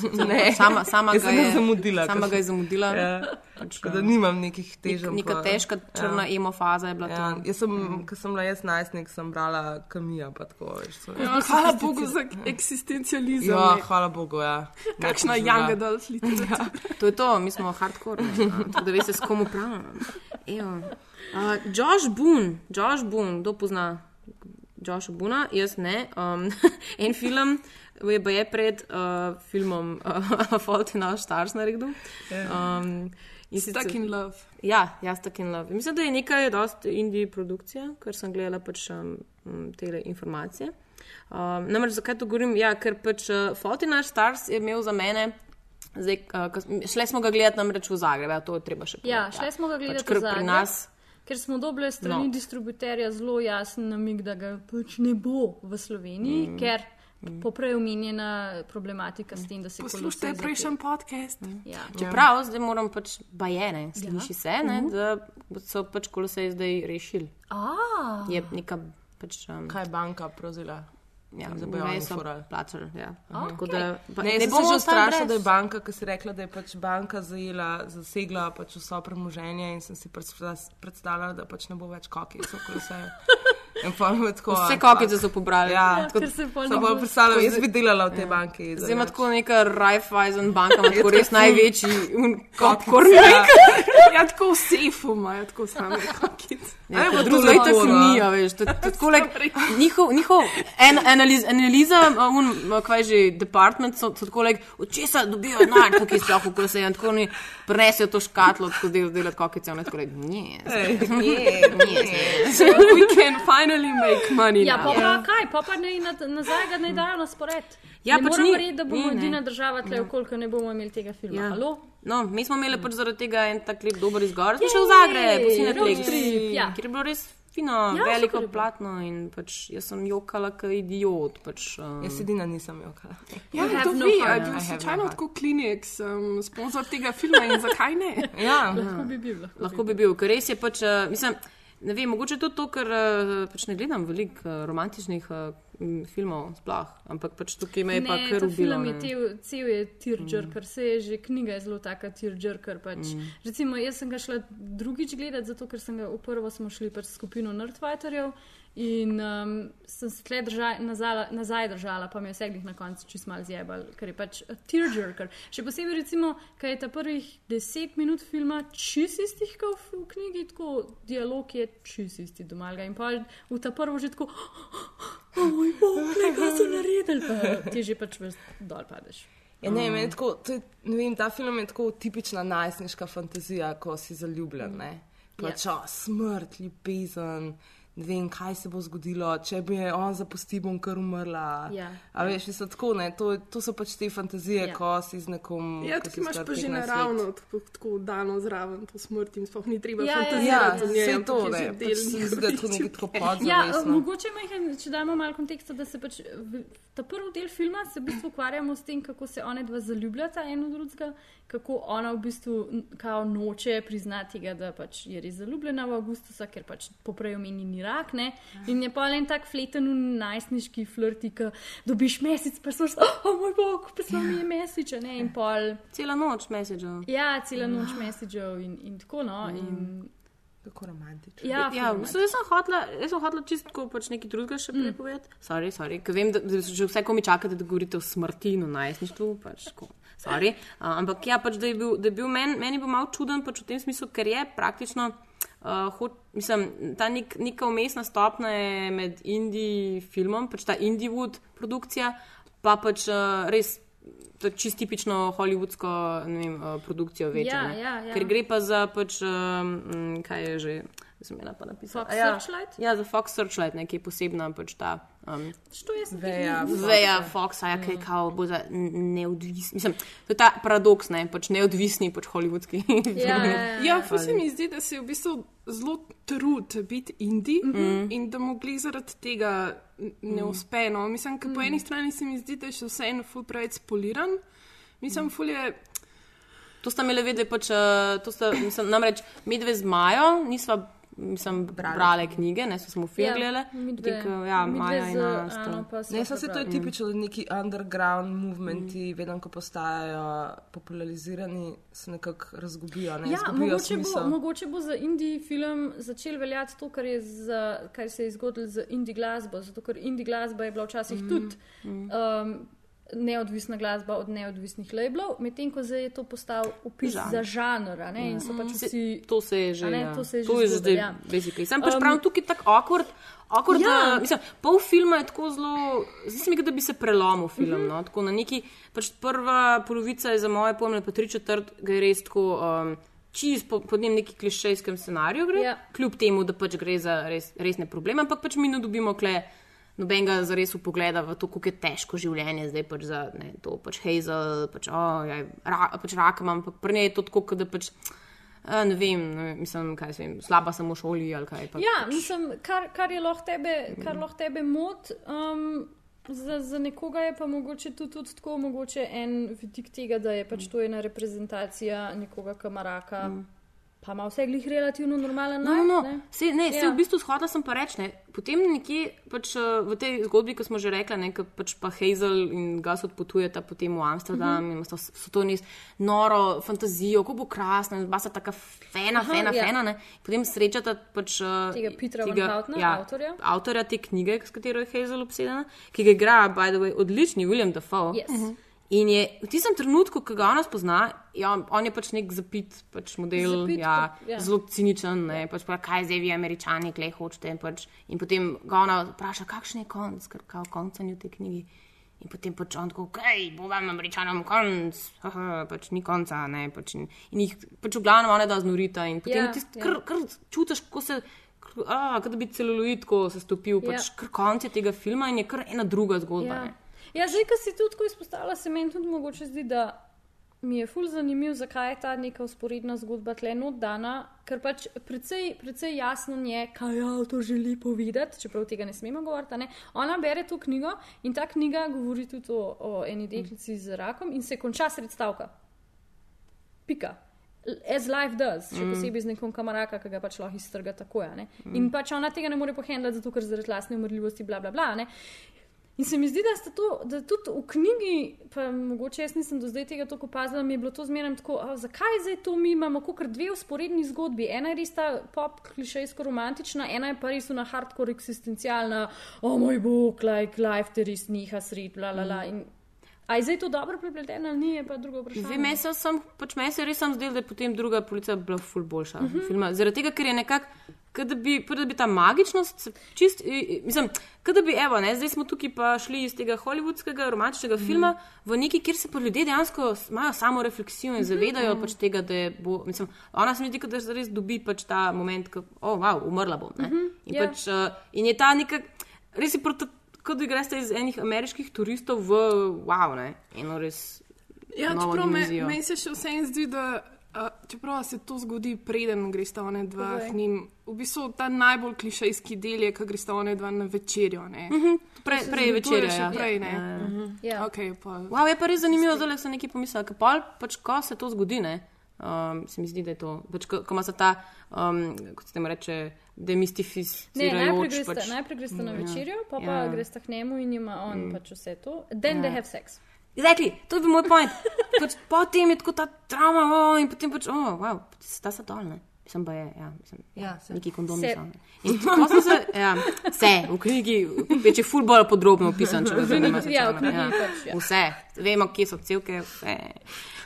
sama, sama ga je zamudila, Sama ga je zamudila. Ja. Pač, Tako da nimam nekih težav. Neka pa- težka črna emo faza je bila Ja, to. jaz sem, ko sem bila jaz najstnik, sem brala kamija. pa Tako, veš, so- Ja, hvala Bogu za eksistencializem. ja, hvala Bogu. Ja. Kakšna young ja. adult literatura. To je to, mi smo hardcore, ne, a, tako da veste, s kom upravljamo. Evo. Uh, Josh Boone, Josh Boone, kdo pozna Josha Boona, jaz ne. Um, en film je, pa je pred uh, filmom uh, Fault in Our Stars naredil. Um, in Stuck sicer- in love. Ja, ja, Stuck in Love. Mislim, da je nekaj dosti indie produkcija, ker sem gledala pač um, um, te informacije. Um, namreč zakaj to govorim? Ja, ker pač uh, in Our Stars je imel za mene. Zdaj, uh, šle smo ga gledati namreč v Zagreb, ja, to je treba še Ja, povedati. šli smo ga gledati pač, v Zagreb. pri nas. Ker smo dobili strani no. distributerja zelo jasen namig, da ga pač ne bo v Sloveniji, mm. ker poprej omenjena problematika s tem, da se Poslušajte Kolosej prejšnji podcast. Ja. Čeprav zdaj moram pač bajene, sliši se, ne, da so pač kolosej zdaj rešili. A, Je neka pač. Um, Kaj je banka prevzela? ja, oni so furali. plačali. Ja. Tako da, pa, Ne, ne bomo bom že brez. da je banka, ki si rekla, da je pač banka zajela, zasegla pač vso premoženje in sem si predstavljala- da pač ne bo več kokic, ko se je. Vse kokice so pobrali. Ja, ker se pol Sem ne pa bo- predstavljala, jaz bi delala v tej banki. Zdaj ima tako neka Raiffeisen banka, ima tako res največji popkorn. Ja. Ja, tako v sefu imajo, tako same kakice. Ja, druga je tako nija, veš. Tako, like, njihov, njihov en, analiz, analiza, un, a kaj že, department, so, so tako, like, od česa dobijo denar, tukaj se je, in tako oni prenesejo to škatlo, tako del, delati kokice, in tako, like, nje, We can finally make money. Ja, pa, pa kaj, pa, pa ne, na- nazaj ga ne dajo na spored. Ja, ne pač moramo ni- verjeti, da bomo ni, edina država tle, koliko ne bomo imeli tega filma. Ja. Halo? No, mi smo imeli pač zaradi tega en tak lep dober izgovor. Smo šli v Zagreb, v Jej, Cineplex, road trip, ja. kjer je bilo res fino, Ja, ja, veliko platno in pač jaz sem jokala kot idiot. Pač, um, Jaz edina nisem jokala. Ja, to no vi, heart. a je I bil have no slučajno tako Kleenex, um, sponsor tega filma in zakaj ne? Ja, Lahko bi bil. Lahko. Lahko bi bil, ker res je pač, uh, mislim, ne vem, mogoče tudi to, ker uh, pač ne gledam veliko uh, romantičnih m, filmov, sploh, ampak pač tukaj me je pa Ne, kar ta ubilo. film je tel, cel je tearjerker, mm. se je že knjiga je zelo taka tearjerker. Pač. Mm. Recimo, jaz sem ga šla drugič gledati, zato ker sem ga v prvo smo šli pač skupino Nerdfighterjev in um, sem se tle drža, nazala, nazaj držala, pa mi je vse glih na koncu čist mal zjebal, ker je pač a tearjerker. Še posebej recimo, kaj je ta prvih deset minut filma čist istih, kot v knjigi, tako dialog je čist isti domalga in pa v ta prvo že tako. O moj bog, kaj so naredili, pa ti že pač dol padeš. Ja, ne, je tako, je, ne vem, ta film je tako tipična najstniška fantazija, ko si zaljubljen. Ne? Pač, ja. smrt, ljubezen, ne vem, kaj se bo zgodilo, če bi je on zapustil, bom kar umrla. Ja. A veš, so tako, ne, to, to so pač te fantazije, Ja. ja. ko si z nekom. Ja, tako si imaš pa že 15 let. naravno tako, tako dano zraven to smrt in sploh ni treba Ja, ja, ja. fantazirati njej. vse ampak to, je pač del da je to nekaj tako podzavestno. Ja, uh, mogoče majhen, če damo malo konteksta, da se pač ta prvi del filma se v bistvu ukvarjamo s tem, kako se one dva zaljubljata eno drugega, kako ona v bistvu kao noče priznati tega, da pač je res zaljubljena v Augustusa, ker pač poprej omenjeni rak, ne. In je pa en tak fleten najstniški flirti, ki dobiš mesec, pa so oh, oh moj bog, pisal mi je mesec, a ne, in pol. Cela noč messageov. Ja, cela noč messagev in, in tako no. In, Kako romantično. Ja, Ja, bistvu jaz sem hotela, jaz sem hotela čistko pač nekaj drugega še mm. povedati. Sorry, sorry, ker vem, da, da že vse, ko mi čakate, da govorite o smrti in o najstništvu, pač tako. Sorry. Uh, ampak ja, pač, da je bil, da je bil men, meni bo malo čuden, pač v tem smislu, ker je praktično, uh, hot, mislim, ta nek, neka umestna stopna je med indie filmom, pač ta indie wood produkcija, pa pač uh, res. To je čisto tipično hollywoodsko ne vem, uh, produkcijo večjo. Ja, ja, ja. Ker gre pa za pač, um, kaj je že, sem imela pa napisala. Fox ja, Searchlight? Ja, za Fox Searchlight, nekaj posebna pač ta. Um, Veja, Veja Foxa, ja, kaj kao bo za neodvisni. Mislim, to je ta paradoks, ne, pač neodvisni, pač hollywoodski. Ja, ja, ja. Ja, ful se mi zdi, da se je v bistvu zelo trud biti indie mm -hmm. in da mu glih zaradi tega ne uspe. No. Mislim, ker po eni strani se mi zdi, da je še vseeno ful preveč spoliran. Mislim, ful je. To sta imeli vedeti, pač, eh, to sta, mislim, namreč medve z Majo, nisva, mislim, brale, brale knjige, ne, so smo film Ja, Tik, eh, Ja, Maja in Ana Ne, so se to je tipično neki underground movementi, mm. vedno ko postajajo popularizirani, se nekako razgubijo. Ne, Ja, izgubijo mogoče bo, smisel. mogoče bo za indie film začel veljati to, kar, je za, kar se je zgodilo z indie glasbo. Zato, ker indie glasba je bila včasih mm. tudi um, neodvisna glasba od neodvisnih labelov, medtem ko zdaj je to postal upis Žanr. za žanr. Ne? So pač Se- vsi. To se je že. Ne, ja. to se je že to je zgodilo, zdaj, ja. basically. Sam pač Um, pravim tukaj tako awkward. Awkward, Ja. ja. da, mislim, pol filma je tako zelo, zdi se mi, da bi se prelomil film. Mhm. Mm -hmm. no, tako na neki, pač prva polovica je za moje pojme, pa tri četrt, ga je res tako. Um, Čist po, po njem neki klišejskem scenariju gre, Ja. kljub temu, da pač gre za res, resne probleme, ampak pač mi ne dobimo kle nobenega zares upogleda v to, kako je težko življenje zdaj pač za ne, to, pač Hazel, pač, oh, ja, ra, pač rak imam, ampak pri njej je to tako, da pač, ne vem, ne, vem, mislim, kaj se vem, slaba sem v šoli ali kaj. Pa, Ja, mislim, kar, kar je lahko tebe, kar lahko tebe mot. Um, Za, za nekoga je pa mogoče tudi, tudi tako, mogoče en vidik tega, da je pač to ena reprezentacija nekoga kamaraka, mm. Pa ima vse glih relativno normalen No, no, no. ne? Se, ne, se Ja. v bistvu shodila sem pa reči, ne. Potem nekje pač, eh, v tej zgodbi, ki smo že rekli, ne, ko pač pa Hazel in Gus odpotujeta potem v Amsterdam Mhm. mm -hmm. in so, so to res noro fantazijo, kako bo krasno, in basa taka fena, Aha, fena, ja. fena, ne. Potem srečata pač eh, Tega Petra Van Houtna, ja, avtorja. avtorja te knjige, s katero je Hazel obsedena, ki ga igra, by the way, odlični William Dafoe. Yes. Mhm. In je v tistem trenutku, ko ga ona spozna, ja, on je pač nek zapit pač model, Zapit, ja, ja. zelo ciničen, ne, pač pa, kaj zdaj vi, američani, klej hočete. Pač. In potem ga ona vpraša, kakšen je konc, ker kao konca ni v tej knjigi. In potem pač on tako, kaj bo vam američanom konc, Haha, pač ni konca, ne, pač in, in jih pač v glavnem ona da znurita in potem Ja, ja, tist, ja. kar, kar čutiš, ko se. A, kot da bi celuloid tako se stopil, Ja. pač kar konc je tega filma in je kar ena druga zgodba. Ja, ne. Ja zdaj, ko si tudi tako izpostavila, se meni tudi mogoče zdi, da mi je ful zanimiv, zakaj je ta neka usporedna zgodba tle not dana, ker pač precej, precej jasno je, kaj avtor želi povedati, čeprav tega ne smemo govoriti. a Ne? Ona bere to knjigo in ta knjiga govori tudi o, o eni deklici z rakom in se konča sred stavka. Pika. As life does, še posebej z nekom kamaraka, ki ga pač lahko iztrga tako. ne. In pač ona tega ne more pohendati, zato ker zaradi lastne umrljivosti, bla bla bla. ne. In se mi zdi, da, to, da tudi v knjigi, pa mogoče jaz nisem do zdaj tega tako opazila, mi je bilo to zmerno tako, a, zakaj zdaj to mi imamo kot dve usporedni zgodbi. Ena je res ta pop, klišejsko romantična, ena je pa res ona hardcore eksistencialna, o moj bog, like life te res niha sred, bla bla bla. In, a je zdaj to dobro prepleteno ali ni, je pa drugo vprašanje. Vem, meni se, sem, pač meni se res sam zdel, da je potem druga policija bila ful boljša. Uh Mhm. -huh. filma. Zaradi tega, ker je nekako, kot da bi, da bi ta magičnost, čist, mislim, da bi, evo, ne, zdaj smo tukaj pa šli iz tega hollywoodskega romantičnega uh -huh. filma v neki, kjer se pa ljudje dejansko imajo samo refleksijo in zavedajo uh -huh. pač tega, da je bo, mislim, ona se mi zdi, da se res dobi pač ta moment, ko, oh, wow, umrla bom. Uh -huh. in, ja. pač, uh, in je ta neka, res je proti. Kot da greste iz enih ameriških turistov v wow, ne, eno res Ja, čeprav me- meni se še vseeno zdi, da uh, čeprav se to zgodi, preden gresta one dva Povej. k njim. V bistvu ta najbolj klišejski del je, ko gresta one dva na večerjo. Ne? Prej, Se prej zgoduje večer, še ja. prej, ne. Ja, ja. Ja. Okay, pa, Wow, je pa res zanimivo, da sem nekaj pomislil. Ker pol, pač, ko se to zgodi, ne, um, se mi zdi, da je to. Pač, ko, ko ima ta, um, kot se temu reče, Ne, najprej greste, Pač, najprej greste na Ja. večerjo, pa, pa Ja. greste k njemu in ima on pač vse to. Then they have sex. Exactly, to je bil moj point. Pač, potem je tako ta trauma, oh, in potem pač, oh, wow, sta se dol, ne. Mislim, pa je, ja, mislim, Ja, saj. neki kondomi Se- so. In ko sem se, ja, vse, v knjigi, več je ful bolj podrobno opisan, če vas zanima. Ja, v knjigi ja. pač, ja. Vse, vemo, kje so cevke, vse.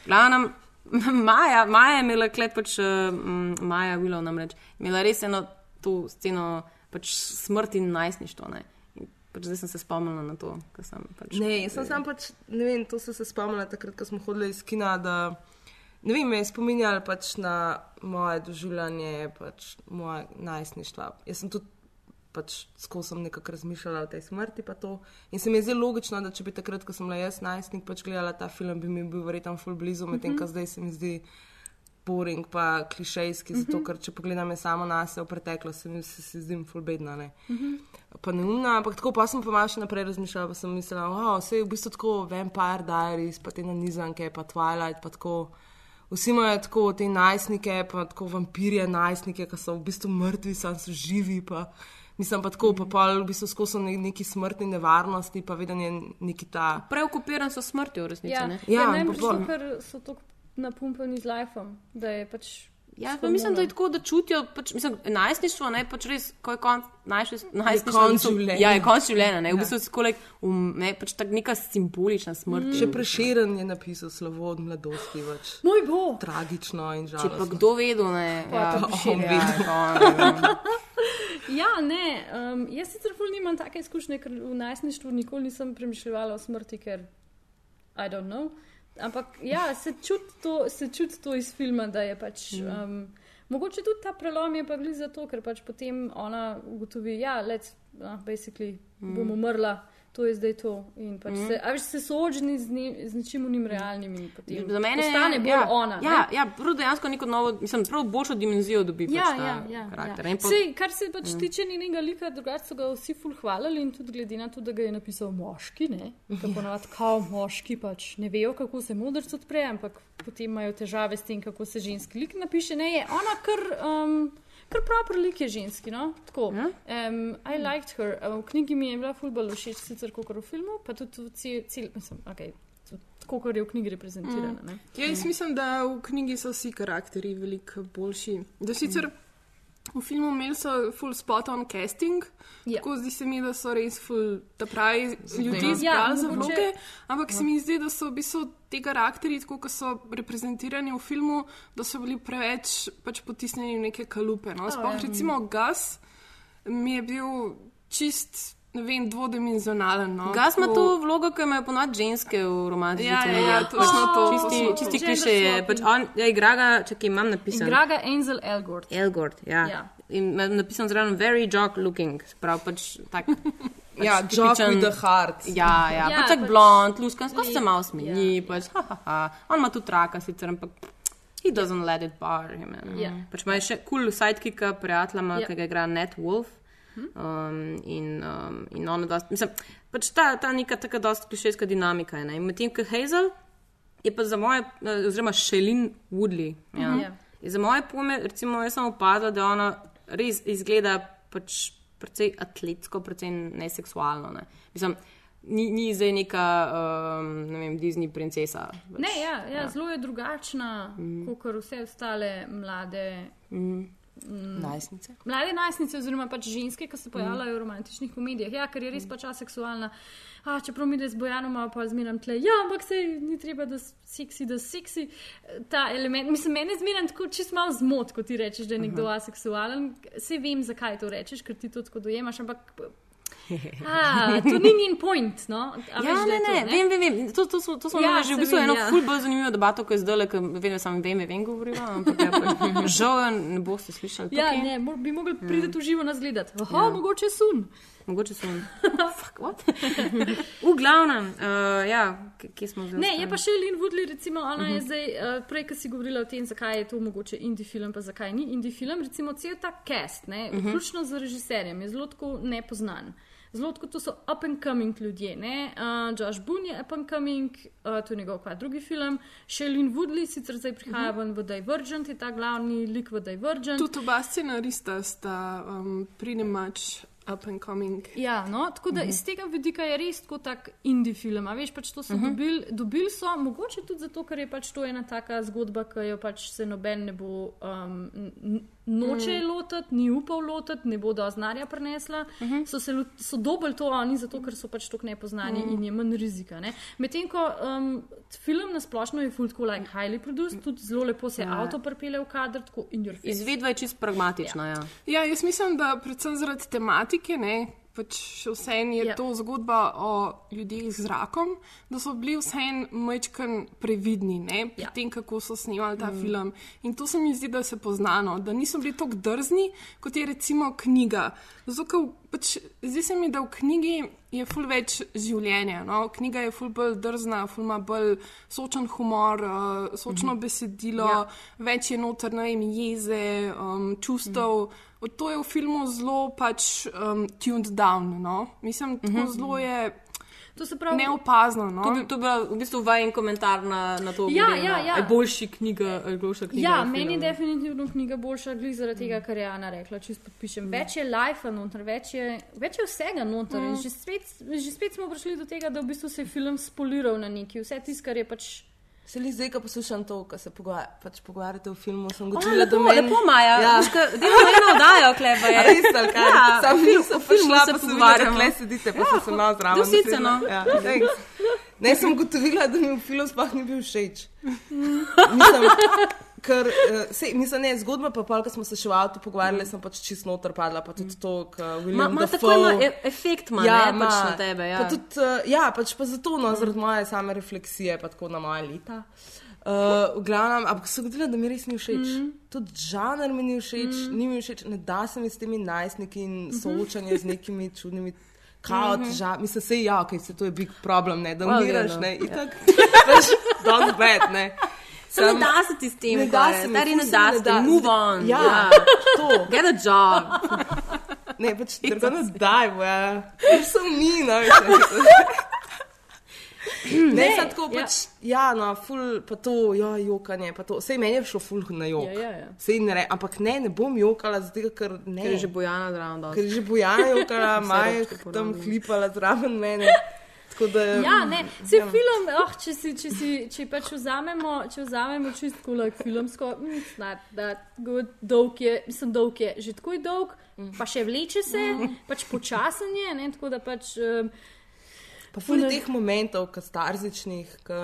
Glavnem, Maja, Maja je imela klep, pač um, Maja Willow namreč, imela res eno to sceno, pač smrt in najstništvo, ne. Pač zdaj sem se spomnila na to, ker sem pač. Ne, jaz sem sam pač, ne vem, to sem se spomnila takrat, ko smo hodili iz kina, da ne vem, me je spominjalo pač na moje doživljanje, pač moje najstništva. Jaz sem tudi pač skozi nekako razmišljala o tej smrti. In se mi je zelo logično, da če bi takrat, ko sem bila jaz najstnik, pač gledala ta film, bi mi bil verjetno ful blizu, medtem ko zdaj se mi zdi boring pa klišejski, zato ker če pogledam samo na sebe v preteklost, se se, se zdim ful bedna. Ne? pa neumna, ampak tako pa sem pa malo še naprej razmišljala, pa sem mislila, da oh, je v bistvu tako Vampire Diaries, pa te nanizanke, pa Twilight, pa tako. Vsi imajo tako te najstnike, pa tako vampirje najstnike, ki so v bistvu mrtvi, sam so živi. Pa. Mislim pa tako, pa pol v bistvu skozi so ne, neki smrtni nevarnosti, pa vedno je neki ta. Preokupiran so smrtjo v resnici, Ja, ne? ja, Ja, ne, pa pač pol. to, ker so tako napumpani z lifeom, da je pač. Ja, pa mislim, da je hormonom. tako, da čutijo, pač, mislim, najstništvo, ne, pač res, ko je konc, najstništvo, konc življenja. Ja, je konc življenja, ne, v bistvu je kolek, um, ne, pač tak neka simbolična smrt. Še preširen je napisal slovo od mladosti, več Moj bog! tragično in Če pa žalostno. kdo vedel, ne, ja, to Prešeren. ja, ne vem. Ja, ne, um, jaz sicer ful nimam take izkušnje, ker v najstništvu nikoli nisem premišljala o smrti, ker I don't know. Ampak ja, se čuti to, se čut to iz filma, da je pač. Um, mogoče tudi ta prelom je pa gli zato, ker pač potem ona ugotovi, da ja, let's, uh, basically bom umrla. To je zdaj to. In pač se, a veš, se soočeni z, ni, z ničim unim realnim in potem Za mene postane bolj ja, ona. Ja, ne? ja, prav dejansko neko novo, mislim, prav boljšo dimenzijo dobi Ja, pač ja, ja, karakter. ja. Po- Sej, kar se pač tiče njenega lika, drugače so ga vsi ful hvalili in tudi glede na to, da ga je napisal moški, ne? Tako navad, kao moški pač ne vejo, kako se modrc odpre, ampak potem imajo težave s tem, kako se ženski lik napiše. Ne, je ona kar, um, kar proper lik je ženski, no? Tako. Ja. Um, I liked her. V knjigi mi je bila ful bolj všeč, sicer kot v filmu, pa tudi cel, cel mislim, okay, tako, kot je v knjigi reprezentirana. ne. Ja, jaz mislim, da v knjigi so vsi karakteri veliko boljši. Da sicer v filmu imeli so full spot on casting, Ja. tako zdi se mi, da so res full, da pravi ljudi Ja, izbrali za mogoče- vloge, ampak se mi zdi, da so v bistvu ti karakteri, tako kot so reprezentirani v filmu, da so bili preveč pač potisnjeni v neke kalupe. No? Sploh ja. recimo Gas mi je bil čist, ne vem, dvodimenzionalen. No? Gas ima Tako- to vlogo, ki imajo ponovadi ženske v romantični Ja, ja, komediji. ja, točno to. Čisti, točno to. čisti kliše je. Pač on, ja, igra ga, čakaj, imam napisan. Igra ga Angel Elgort. Elgord, ja. Ja. In napisan zraven very jock looking, prav pač tak. Pač Ja, Jock tipičen- with the heart. Ja, ja, Ja, ja pač tak pač- blond, luskan, skozi se malo smeji, ja. pač, ha, ha, ha. On ima tudi raka sicer, ampak he doesn't let it bar him. ne. Ja. Pač ima še kul cool sidekicka, prijatelja, Ja. ja. ki ga igra Net Wolf. Um, in, um, in ona, dost, mislim, pač ta, ta neka taka dosta klišejska dinamika je. medtem, ko Hazel je pa za moje, eh, oziroma Shelin Woodley. Ja. Ja. In Za moje pojme, recimo, jaz sem opazila, da ona res izgleda pač precej atletsko, precej neseksualno. Ne. Mislim, ni, ni zdaj neka, um, ne vem, Disney princesa. Pač, Ne, ja, ja, zelo je drugačna mm. kot vse ostale mlade. Najstnice. Mlade najstnice, oziroma pač ženske, ki se pojavljajo v romantičnih komedijah, ja, ker je res pač aseksualna. A, čeprav mi je z Bojanom, pa zmeram tle, ja, ampak se ni treba, da si seksi, da si seksi. Ta element, mislim, mene zmeram tako čist malo zmot, ko ti rečeš, da je nekdo aseksualen. Vse vem, zakaj to rečeš, ker ti to tako dojemaš, ampak. A, to ni njen point, no? A Ja, veš, ne, je to, ne, vem, vem, vem. To, to, smo- to smo Ja, že v bistvu eno ja. ful bolj zanimivo debato, ko je zdaj, ker vem, da sem vem, vem govorila, ampak ja, pa, žal jo ne boste slišali. Ja, tukaj. ne, mo- bi mogli priti v živo nas gledati. Aha, ja. mogoče sun. Mogoče so. Fuck, what? v glavnem, uh, ja, k- kje smo zdaj? Ne, je pa še Lynn Woodley, recimo, ona uh -huh. je zdaj, uh, prej, ko si govorila o tem, zakaj je to mogoče indie film, pa zakaj ni indie film. Recimo, cel ta cast, ne, uh -huh. vključno z režiserjem, je zelo tako nepoznan. Zelo tako to so up and coming ljudje. ne. Uh, Josh Boone je up and coming, uh, to je njegov kva drugi film. Shailene Woodley sicer zdaj prihaja uh -huh. v Divergent, je ta glavni lik v Divergent. Tudi oba scenarista sta um, pretty much up and coming. Ja, no, tako da iz tega vidika je res tako tak indie film. A veš, pač to so dobili, dobili so, mogoče tudi zato, ker je pač to ena taka zgodba, ki jo pač se noben ne bo um, noče lotiti, ni upal lotiti, ne bo do znarja prenesla. So, se, so dobili to oni zato, ker so pač tako nepoznani in je manj rizika. ne. Medtem ko um, film na splošno je full tako like highly produced, tudi zelo lepo se avto pripelje v kader, tako in your face. Izvedba je čist pragmatična. Ja. Ja, jaz mislim, da predvsem zaradi tematike, ne, pač še vseeno je Ja. ja. to zgodba o ljudeh z rakom, da so bili vseeno majčken previdni ne, pri Ja. ja. tem, kako so snemali ta mm. film. In to se mi zdi, da se poznano, da niso bili tako drzni, kot je recimo knjiga. Zato, pač, zdi se mi, da v knjigi je ful več življenja. No? Knjiga je ful bolj drzna, ful ima bolj sočen humor, uh, sočno mm -hmm. besedilo, Ja. več je noter, ne vem, jeze, um, čustev. Mm. To je v filmu zelo pač um, tuned down. No? Mislim, tako mm -hmm. zelo je To se pravi, neopazno. No? To, bi, to bi bil v bistvu vajen komentar na, na to, Ja, glede ja, ja. Je boljši knjiga, ali boljša knjiga. Ja, meni je definitivno knjiga boljša, glede zaradi tega, kar je Ana rekla. Čisto podpišem. Več je life noter, več je, več je vsega noter. Mm. Že, spet, že spet smo prišli do tega, da v bistvu se je film spoliral na neki. Vse tisto, kar je pač. Se li zdaj, ko poslušam to, ko se pogovar pač pogovarjate o filmu, sem gotovila, da meni... lepo, Maja. Ja. Ja. Delamo eno oddajo, kleba je. A res, ali kaj? Ja, Sam o nisem prišla, se pa sem videla, tle sedite, pa sem se malo zraven. do sice, usedla. no. Ja, thanks. ne, sem gotovila, da mi v filmu sploh ni bil všeč. Mislim, ker, uh, sej, mislim, ne, zgodba pa pol, ko smo se še v avtu pogovarjali, sem pač čist noter padla, pa tudi to, Ma, William ma tako Dafoe... ima e efekt, ima, ja, ne, pač ima. na tebe. Ja. Pa tudi, uh, ja, pač pa zato, no, zaradi moje same refleksije, pa tako na moje leta. Uh, v glavnem, ampak se je zgodilo, da mi res ni všeč. Mm. Tudi žanr mi ni všeč, mm. ni mi všeč, ne da se mi s temi najstniki in soočanje z nekimi čudnimi. Kao, težav, mislim, se ja, ok, se to je big problem, ne, da Well, umiraš, yeah, no. ne, in tako, veš, don't bad, ne. Se ne da se ti s tem, Ne da se mi, stari ne da mi se ti, move on. Ja, to. Get a job. Ne, pač they're gonna die, well. You're so mean, no. Ne, ne tako ja. pač, ja, no, ful, pa to, ja, jokanje, pa to. Sej meni je šlo ful na jok. Ja, ja, ja. Sej ne, re, ampak ne, ne bom jokala, zato ker ne. Ker je že bojana zraven. ker je že bojana jokala, Maja robčke tam hlipala zraven mene. Da, Ja, ne, se film, oh, če, si, če, si, če pač vzamemo, če vzamemo čistko like filmsko, mm, dolg je, mislim, dolg je že tako je dolg, pa še vleče se, pač počasen je, ne, tako da pač. Um, Pa ful teh momentov, katarzičnih, ki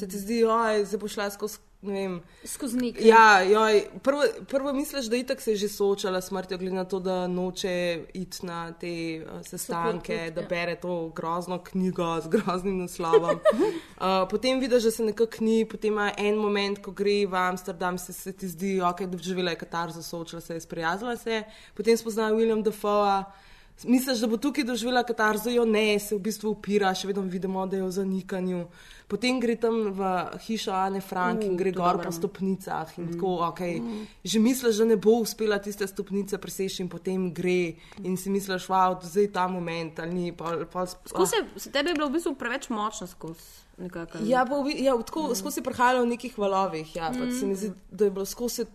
se ti zdi, oj, zdaj bo šla skozi, vem. skozi nekaj. Ja, joj, prvo, prvo misliš, da itak se je že soočala s smrtjo, glede na to, da noče iti na te uh, sestanke, group, da ja. bere to grozno knjigo z groznim naslovom. Uh, potem vidiš, da se nekako ni, potem ima en moment, ko gre v Amsterdam, se, se ti zdi, ok, da je katarzo, soočila se je, sprijaznila se je, potem spozna William Dafoe. Misliš, da bo tukaj doživela katarzo, jo ne, se v bistvu upira, še vedno vidimo, da je v zanikanju. Potem gre tam v hišo Ane Frank in Uh, gre gor po stopnicah. In tako, okay, že misliš, da ne bo uspela tiste stopnice preseči, in potem gre. In si misliš, wow, zdaj je ta moment ali ni. Pol, pol, Skozi se, tebi je bilo v bistvu preveč močno skozi. Nekako. Ja, bi- ja, tako skozi prehajalo v nekih valovih. Ja, mm. se mi zdi, da je bilo skozi.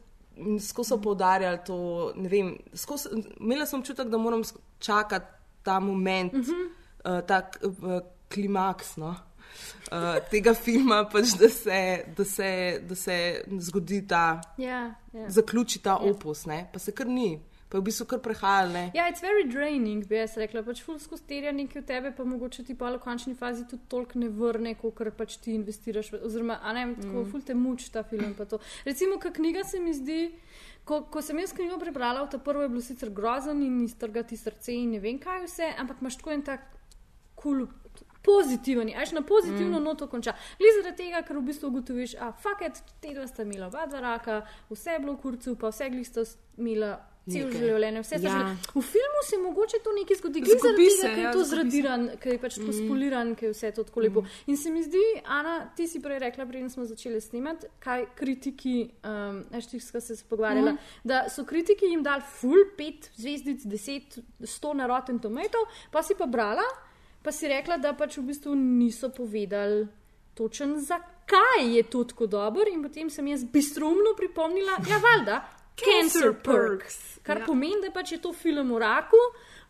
Skozi so poudarjali to, ne vem, skozi, imela sem občutek, da moram čakati ta moment, mm -hmm. uh, ta uh, klimaks no, uh, tega filma, pač, da, se, da, se, da se zgodi ta, Ja, ja. zaključi ta opus, ne, pa se kar ni, pa je v bistvu kar prehajal. Ne. Ja, it's very draining, bi jaz rekla. Pač ful skozi terja nekaj v tebe, pa mogoče ti pa v končni fazi tudi toliko ne vrne, kot pač ti investiraš. Oziroma, a ne, tako mm. ful te muči ta film. Recimo, ka knjiga se mi zdi. Ko, ko sem jaz knjigo prebrala, ta prvo je bilo sicer grozen in iztrgati srce in ne vem kaj vse, ampak imaš tako en tak kul. Cool, Pozitiven, ajš na pozitivno mm. noto konča. Li zaradi tega, ker v bistvu ugotoviš, a fuck, te dva sta imela oba dva raka, vse je bilo v kurcu, pa vse glih sta imela cel življenje, vse Ja. ja. V filmu se mogoče to nekaj zgodi, Zgubi zaradi se, tega, ker je ja, to se. zradiran, ker je pač tako spoliran, ker je vse to tako lepo. In se mi zdi, Ana, ti si prej rekla, preden smo začeli snemati, kaj kritiki, um, eštikska se je pogovarjala, mm. da so kritiki jim dali full pet zvezdic, deset, sto na Rotten Tomato, pa si pa brala, pa si rekla, da pač v bistvu niso povedali točen zakaj je to tako dobro in potem sem jaz bistrumno pripomnila, ja, valjda. Cancer Perks. Kar Ja. pomeni, da pač je to film o raku.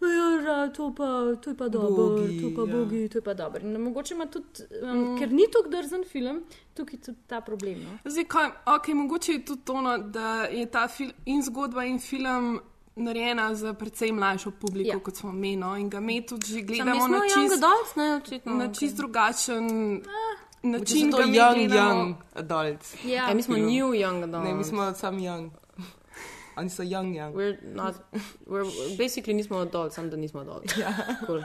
Ja, to, pa, to je pa dobro, Bogi, to pa ja. bogi, to je pa dobro. In mogoče ima tudi, um, mm. ker ni tako drzen film, tukaj je tudi ta problem. No? Zdaj, kaj, okay, mogoče je tudi to, no, da je ta film in zgodba in film narejena za precej mlajšo publiko, Ja. kot smo mi. No, in ga mi tudi že gledamo na čist, adults, ne, očitno. na čist drugačen Če način. ga mi young, gledamo. young adults. Ja, Ja, mi smo new young adults. Ne, mi smo sam young. Oni so young, young. We're not, we're, basically nismo adults, samo da nismo adults. Ja. Cool.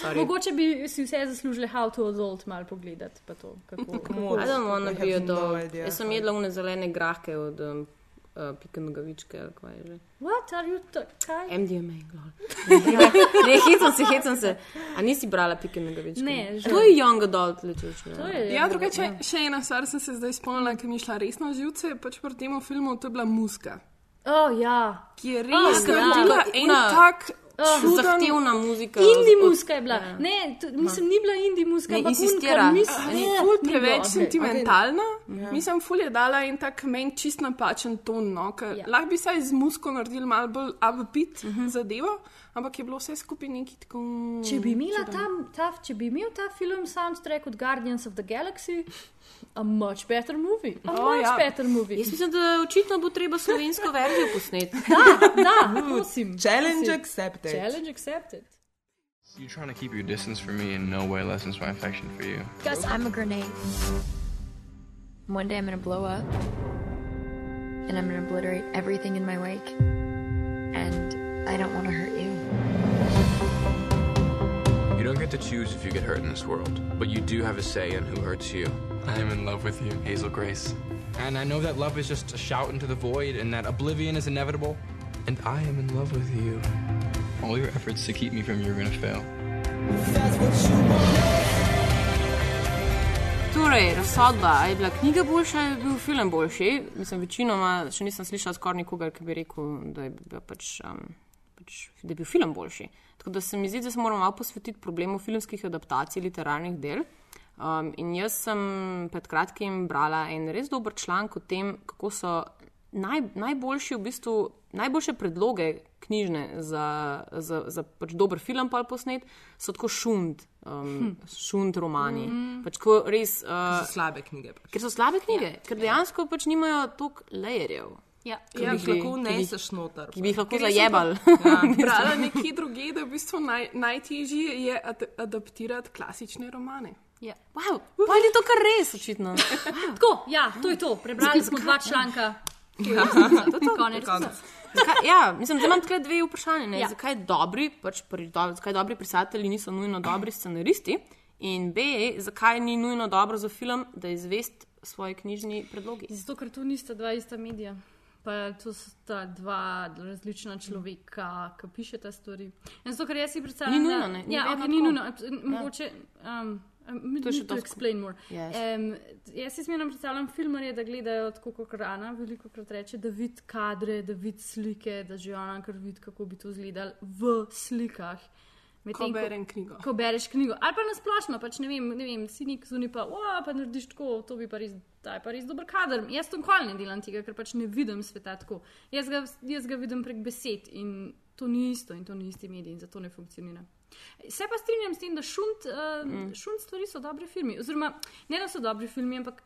Sorry. Mogoče bi si vse zaslužili How to Adult malo pogledati. pa to, Kako, kako. I don't wanna I be no adult. idea. Jaz sem jedla une zelene grahke od um, uh, pike nogavičke, ali kaj je že. What are you kaj? MDMA, lol. Ne, ne, hecam se, hecam se. A nisi brala pike nogavičke? Ne, žal. To je young adult. To je- Ja, drugače, še ena stvar sem se zdaj spomnila, ki mi je šla resno živce, pač pri tem filmu, to je bila muska, Oh, ja. ki je Oh, res ja. naredila en Una tak Oh, čuden, Zahtevna muzika. Indie od- muska je bila. Ne, to, mislim, ni bila indie muska, Ne, ampak insistira. un, kar A Mis, ni ne, ful ni bilo, preveč okej. sentimentalna. Okay. Mislim, ful je dala en tak meni čist napačen ton. No, Ja. ja. Lahko bi saj z musko naredili malo bolj upbeat uh -huh. zadevo, ampak je bilo vse skupaj neki tako. Če bi, ta, ta, če bi imel ta film soundtrack od Guardians of the Galaxy, a much better movie. A Oh, much ja. better movie. Jaz mislim, da očitno bo treba slovensko verzijo posneti. Da, prosim. Challenge prosim. accepted. Challenge accepted. You're trying to keep your distance from me in no way lessens my affection for you. Gus, I'm a grenade. One day I'm gonna blow up, and I'm gonna obliterate everything in my wake. And I don't want to hurt you. You don't get to choose if you get hurt in this world, but you do have a say in who hurts you. I am in love with you, Hazel Grace. And I know that love is just a shout into the void and that oblivion is inevitable. And I am in love with you. All your efforts to keep me from you are gonna fail. Torej, razsodba, ali je bila knjiga boljša, ali je bil film boljši. Mislim, večinoma še nisem slišala skoraj nikogar, ki bi rekel, da je bil, pač, um, pač, da je bil film boljši. Tako da se mi zdi, da se moramo malo posvetiti problemu filmskih adaptacij literarnih del. Um, in jaz sem pred kratkim brala en res dober članek o tem, kako so naj, najboljši, v bistvu, najboljše predloge knjižne za, za, za pač dober film pa posnet, so tako šund, um, šund romani. Pač tako res. Uh, So slabe knjige. Pač. Ker so slabe knjige, ja. ker dejansko pač nimajo toliko lajerjev, Ja. Ki Ja, jih lahko ki bi- neseš noter. ki bi jih lahko zajebali. Ja. Brala nekje druge, da je v bistvu naj, najtežje je ad, adaptirati klasične romane. Ja. Wow, pa je to kar res, očitno. Tako, ja, to je to. Prebrali smo dva članka. Ja. Konec. Zakaj, ja, mislim, da imam tukaj dve vprašanje. Ja. Ja. Zakaj dobri, pač pri, do, zakaj dobri pisatelji niso nujno dobri scenaristi? In B, zakaj ni nujno dobro za film, da izvest svoje knjižni predlogi? Zato, ker tu nista dva ista medija. Pa to sta dva različna človeka, ki pišeta stvari. In zato, ker jaz si predstavljam, Ni nujno, ne, ni ja, okay, ni nujno. Mogoče. Um, um, To je še to to explain more. Yes. Um, jaz si smerno predstavljam filmarje, da gledajo tako kot Rana, veliko krat reče, da vidi kadre, da vidi slike, da že ona kar vidi, kako bi to izgledalo v slikah. Ko Medtem berem knjigo. ko bereš knjigo. Ali pa nasplošno, pač ne vem, ne vem si nek zunaj pa, o, pa narediš tako, to bi pa res, ta je pa res dober kader. Jaz to nikoli ne delam tega, ker pač ne vidim sveta tako. Jaz ga, jaz ga vidim prek besed in to ni isto in to ni isti medij in zato ne funkcionira. Se pa strinjam s tem, da šunt, uh, mm. šunt stvari so dobri filmi. Oziroma, ne da so dobri filmi, ampak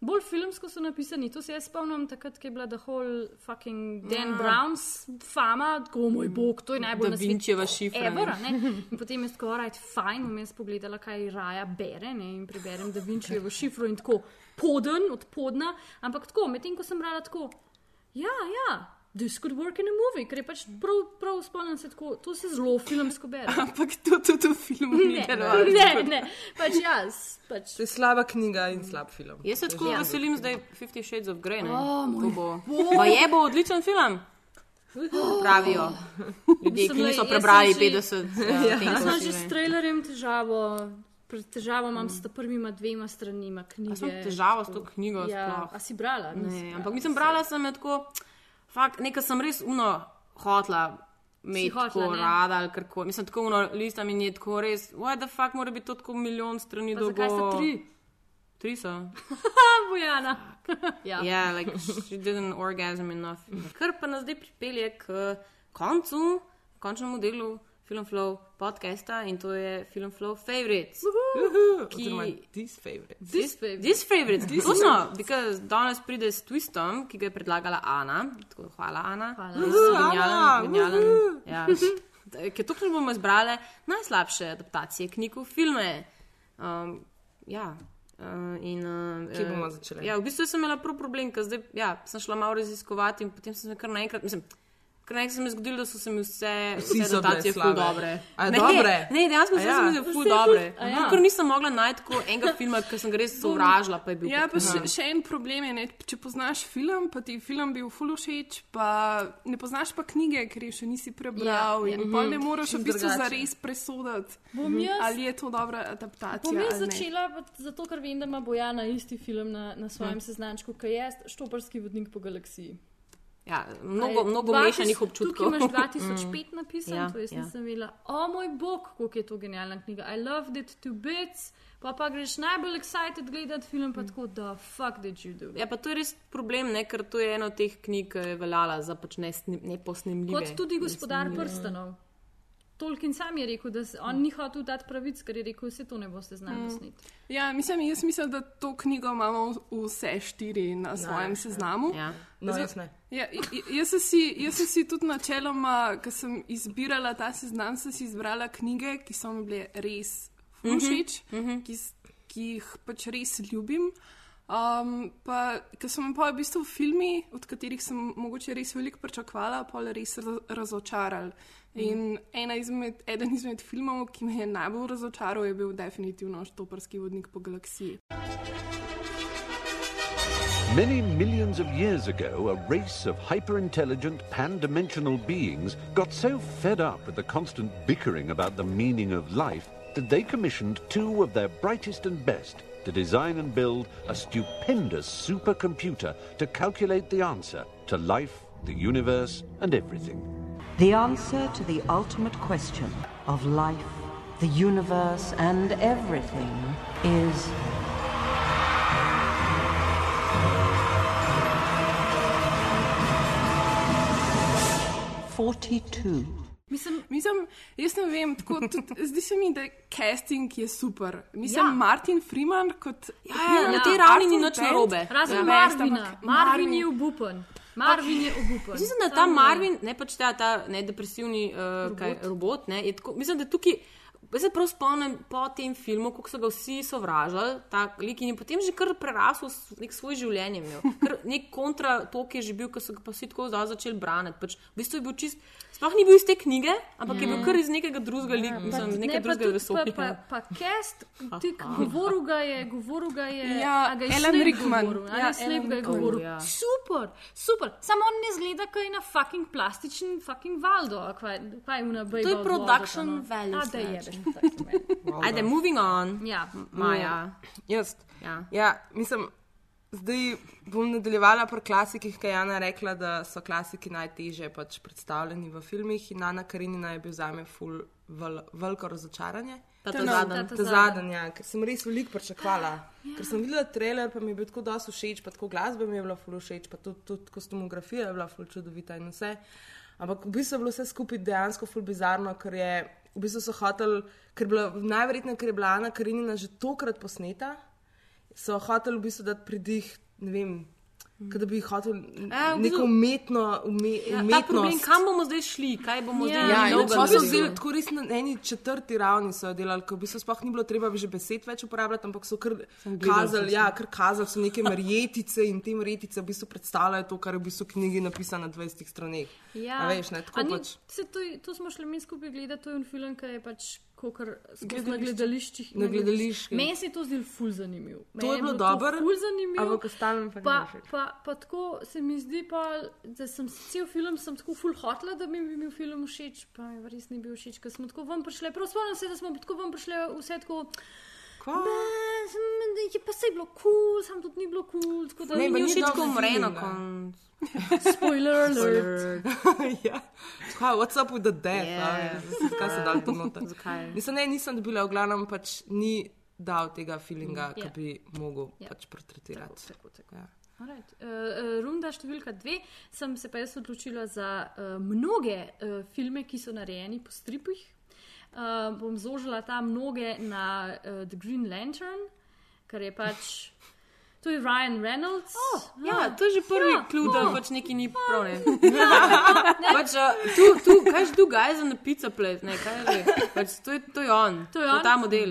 bolj filmsko so napisani. To se jaz spomnim takrat, ko je bila The Whole fucking Dan Ja. Brown's fama, tako moj bog, to je najbolj Da na svetu Vinčeva šifra. ne. ever. In potem je tako, rajt, fajn, vmes pogledala, kaj Raja bere ne? in preberem, da Vinčijevo šifro in tako poden, od podna, ampak tako, medtem ko sem brala tako, ja, ja. This could work in a movie, ker je pač prav, prav spomnim se tako, to se zelo filmsko bere. Ampak to tudi v filmu ni Ne, delovalo. ne, ne, pač jaz. Pač. To je slaba knjiga in slab film. Jaz se tako Ja. veselim zdaj Fifty Shades of Grey. Ne? O, moj To bo. Pa je bo odličen film. Pravijo ljudje, ki niso jaz prebrali sem že- 50 Jaz ja. imam že s trailerjem težavo. Pr- Težavo imam s prvima dvema stranima knjige. Jaz imam težavo s to knjigo. Ja, sploh. a si brala? Ne, Nisi ampak mislim, brala sem jo tako, fakt, nekaj sem res uno hotla. Hotla, tako ne? rada ali kar koli. Mislim, tako uno listam in je tako res, what the fuck, mora biti to tako milijon strani dolgo. zakaj sta tri? Tri so. Bojana. ja. Ja, like she didn't orgasm enough. Kar pa nas zdaj pripelje k koncu, končnemu delu Film Flow podcasta in to je Film Flow Favorites. Oziroma, this favorite. This, this favorites, točno, because danes pride s twistom, ki ga je predlagala Ana. Tako, hvala, Ana. Hvala. Genialen, genialen. Ja. Ker tukaj bomo izbrali najslabše adaptacije knjig v filme. Um, ja. Uh, in, uh, Kje bomo začeli? Ja, v bistvu sem imela prav problem, ker zdaj ja, sem šla malo raziskovati in potem sem se kar naenkrat. Mislim, Ker nekaj se mi je zgodilo, da so se mi vse, ful slabe. dobre. A, ne, dobre? Ne, dejansko ja. se mi je ful Vse dobre. ja. Ker nisem mogla najti enega filma, ker sem ga res sovražila, pa je bil. Ja, pa še, še en problem je, ne, če poznaš film, pa ti film bil ful všeč, pa ne poznaš pa knjige, ker je še nisi prebral. Ja, Ja, ja. in pa ne moreš v bistvu drugače. zares presoditi, Bom jaz, ali je to dobra adaptacija. bom jaz začela, pa zato ker vem, da ima Bojana isti film na, na svojem Hm. seznančku, ki je Štoparski vodnik po galaksiji. Ja, mnogo, mnogo 2000 mešanih občutkov. Tukaj imaš 2005 napisan, Ja, to jaz ja. nisem vedela. O moj bog, kako je to genialna knjiga. I loved it to bits. Pa pa greš najbolj excited gledati film, pa tako, da fuck did you do. Ja, pa to je res problem, ne, ker to je ena od teh knjig, ki je veljala za pač neposnemljive. Kot tudi gospodar prstanov. Tolkien sam je rekel, da on ni hotel dati pravic, ker je rekel, vse to ne boste znali Mm. posneti. Ja, mislim, jaz mislim, da to knjigo imamo vse štiri na svojem seznamu. Ja. No, Zdaj- jaz ne. Ja, jaz, sem si, jaz sem si tudi načeloma, ko sem izbirala ta seznam, sem si izbrala knjige, ki so mi bile res Mhm, všeč, mm -hmm. ki, s- ki jih pač res ljubim. Um, pa, ker so me pa v bistvu filmi, od katerih sem mogoče res veliko pričakovala, pa res raz, razočarali. In ena izmed, eden izmed filmov, ki me je najbolj razočaral, je bil definitivno Štoparski vodnik po galaksiji. Many millions of years ago, a race of hyper intelligent, pan dimensional beings got so fed up with the constant bickering about the meaning of life that they commissioned two of their brightest and best to design and build a stupendous supercomputer to calculate the answer to life, the universe, and everything. The answer to the ultimate question of life, the universe, and everything is. Forty-two. Mislim, mislim, jaz ne vem, tako, tudi, zdi se mi, da casting je super. Mislim, Ja. ja. Martin Freeman kot. Ja, na Ja, tej ravni ni nič narobe. Razen Ja. Marvina. Marvin Marvin- je obupen. Marvin je obupen. Mislim, da ta Samo- Marvin, ne pač ta, ta ne, depresivni uh, robot, kaj, robot ne, je tako, mislim, da tukaj. Jaz se prav spomnim po tem filmu, kako so ga vsi sovražili, ta lik in je potem že kar prerasel nek svoj življenje. Imel. Kar nek kontra to, ki je že bil, ko so ga pa vsi tako začeli braniti. Pač, v bistvu je bil čist, sploh ni bil iz te knjige, ampak je bil kar iz nekega drugega lika, mislim, iz Ne, nekega pa drugega vesolja. Pa, pa, pa cast, ti govoril ga je, govoril ga je. Ja, a ga je Slade Rickman. govoril, Ja, Ja, Alan ga je govoril. ja. Super, super. Samo on ne zgleda, kot je na fucking plastičen fucking valdo. Kaj, kaj? To je production value, A da je, znači. veš, production value. Ajde, moving on. Ja. Maja. Jaz. Ja. Ja, mislim, zdaj bom nadaljevala pri klasikih, ki je Jana rekla, da so klasiki najtežje pač predstavljeni v filmih. In Ana Karinina je bil za me ful vel, veliko razočaranje. Ta zadnji. zadnji, ja, ker sem res veliko pričakovala. Ja. Ker sem videla trailer, pa mi je bil tako dosti všeč, pa tako glasba mi je bila ful všeč, pa tudi, tudi kostumografija je bila ful čudovita in vse. Ampak v bistvu je bilo vse skupaj dejansko ful bizarno, ker je v bistvu so hotel, ker je bila najverjetneje, ker je bila Ana Karinina že tokrat posneta, so hotel v bistvu dati pridih, ne vem. Kot da bi hotel Ja, neko umetno, ume, Ja, ta problem, umetnost. kam bomo zdaj šli, kaj bomo Ja. zdaj Ja, naredili in novega to so naredili? zdaj tako res na eni četrti ravni so delali, ko v bistvu sploh ni bilo treba že besed več uporabljati, ampak so kar kazali, ja, kar kazali so neke marjetice in te marjetice v bistvu predstavljajo to, kar je v bistvu v knjigi napisano na 20 straneh. Ja, A veš, ne, tako A ni, pač. Se, to, to smo šli mi skupaj gledati, to je en film, ki je pač na gledališčih. Na gledališčih. Meni se je to zdelo ful zanimiv. To Meni je bilo to dobro, Ful zanimiv. ampak ostalim pa ni Pa, bilo pa, pa tako se mi zdi, pa, da sem cel film sem tako ful hotla, da bi mi bil film všeč, pa mi res ni bil všeč, ker smo tako ven prišli. Prav spomnim se, da smo tako ven prišli vse tako. Kva? "Ne, Je pa se bilo kul, cool, sam tudi ni bilo kul. Cool, tako da Ne, ni všeč, ko umre na koncu. Spoiler alert. ja. Kaj, what's up with the death? Ja. Yeah. Kaj se da to noter? Nisem, ne, nisem dobila, v glavnem pač ni. dal tega feelinga, Ja. ki bi mogel Ja. pač portretirati. Tako, tako, Ja. Alright. Uh, runda številka dve, sem se pa jaz odločila za uh, mnoge uh, filme, ki so narejeni po stripih. Uh, bom zožila ta mnoge na uh, The Green Lantern, kar je pač. To je Ryan Reynolds. Oh, Ja, to je že prvi Ja, ja, klub, da no. pač nekaj ni prav. Ne. pač, uh, tu, tu, kaj je tu, gaj za na pizza plet, ne, kaj je že. Pač, to, je, to je on, To je to on? je ta model.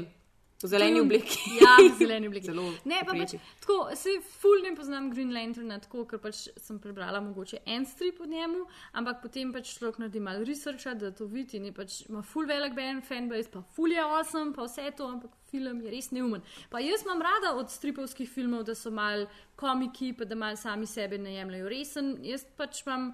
V zeleni obliki. Ja, v zeleni obliki. Zelo ne, pa pač, tako, se ful ne poznam Green Lanterna, tako, ker pač sem prebrala mogoče en strip od njemu, ampak potem pač človek naredi malo researcha, da to vidi in pač ima ful velik ben, fanbase, pa ful je awesome, pa vse to, ampak film je res neumen. Pa jaz imam rada od stripovskih filmov, da so mal komiki, pa da mal sami sebe ne jemljajo resen. Jaz pač imam.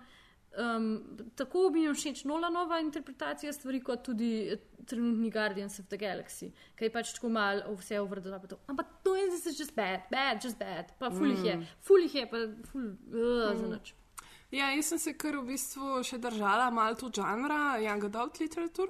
Um, tako bi mi všeč Nolanova interpretacija stvari, kot tudi eh, trenutni Guardians of the Galaxy, ki je pač tako malo vse ovrdela. Ampak to je zdaj just bad, bad, just bad. Pa fulih je, Mm. fulih je, pa ful, uh, za Mm. noč. Ja, jaz sem se kar v bistvu še držala malo tu žanra, young adult literatur.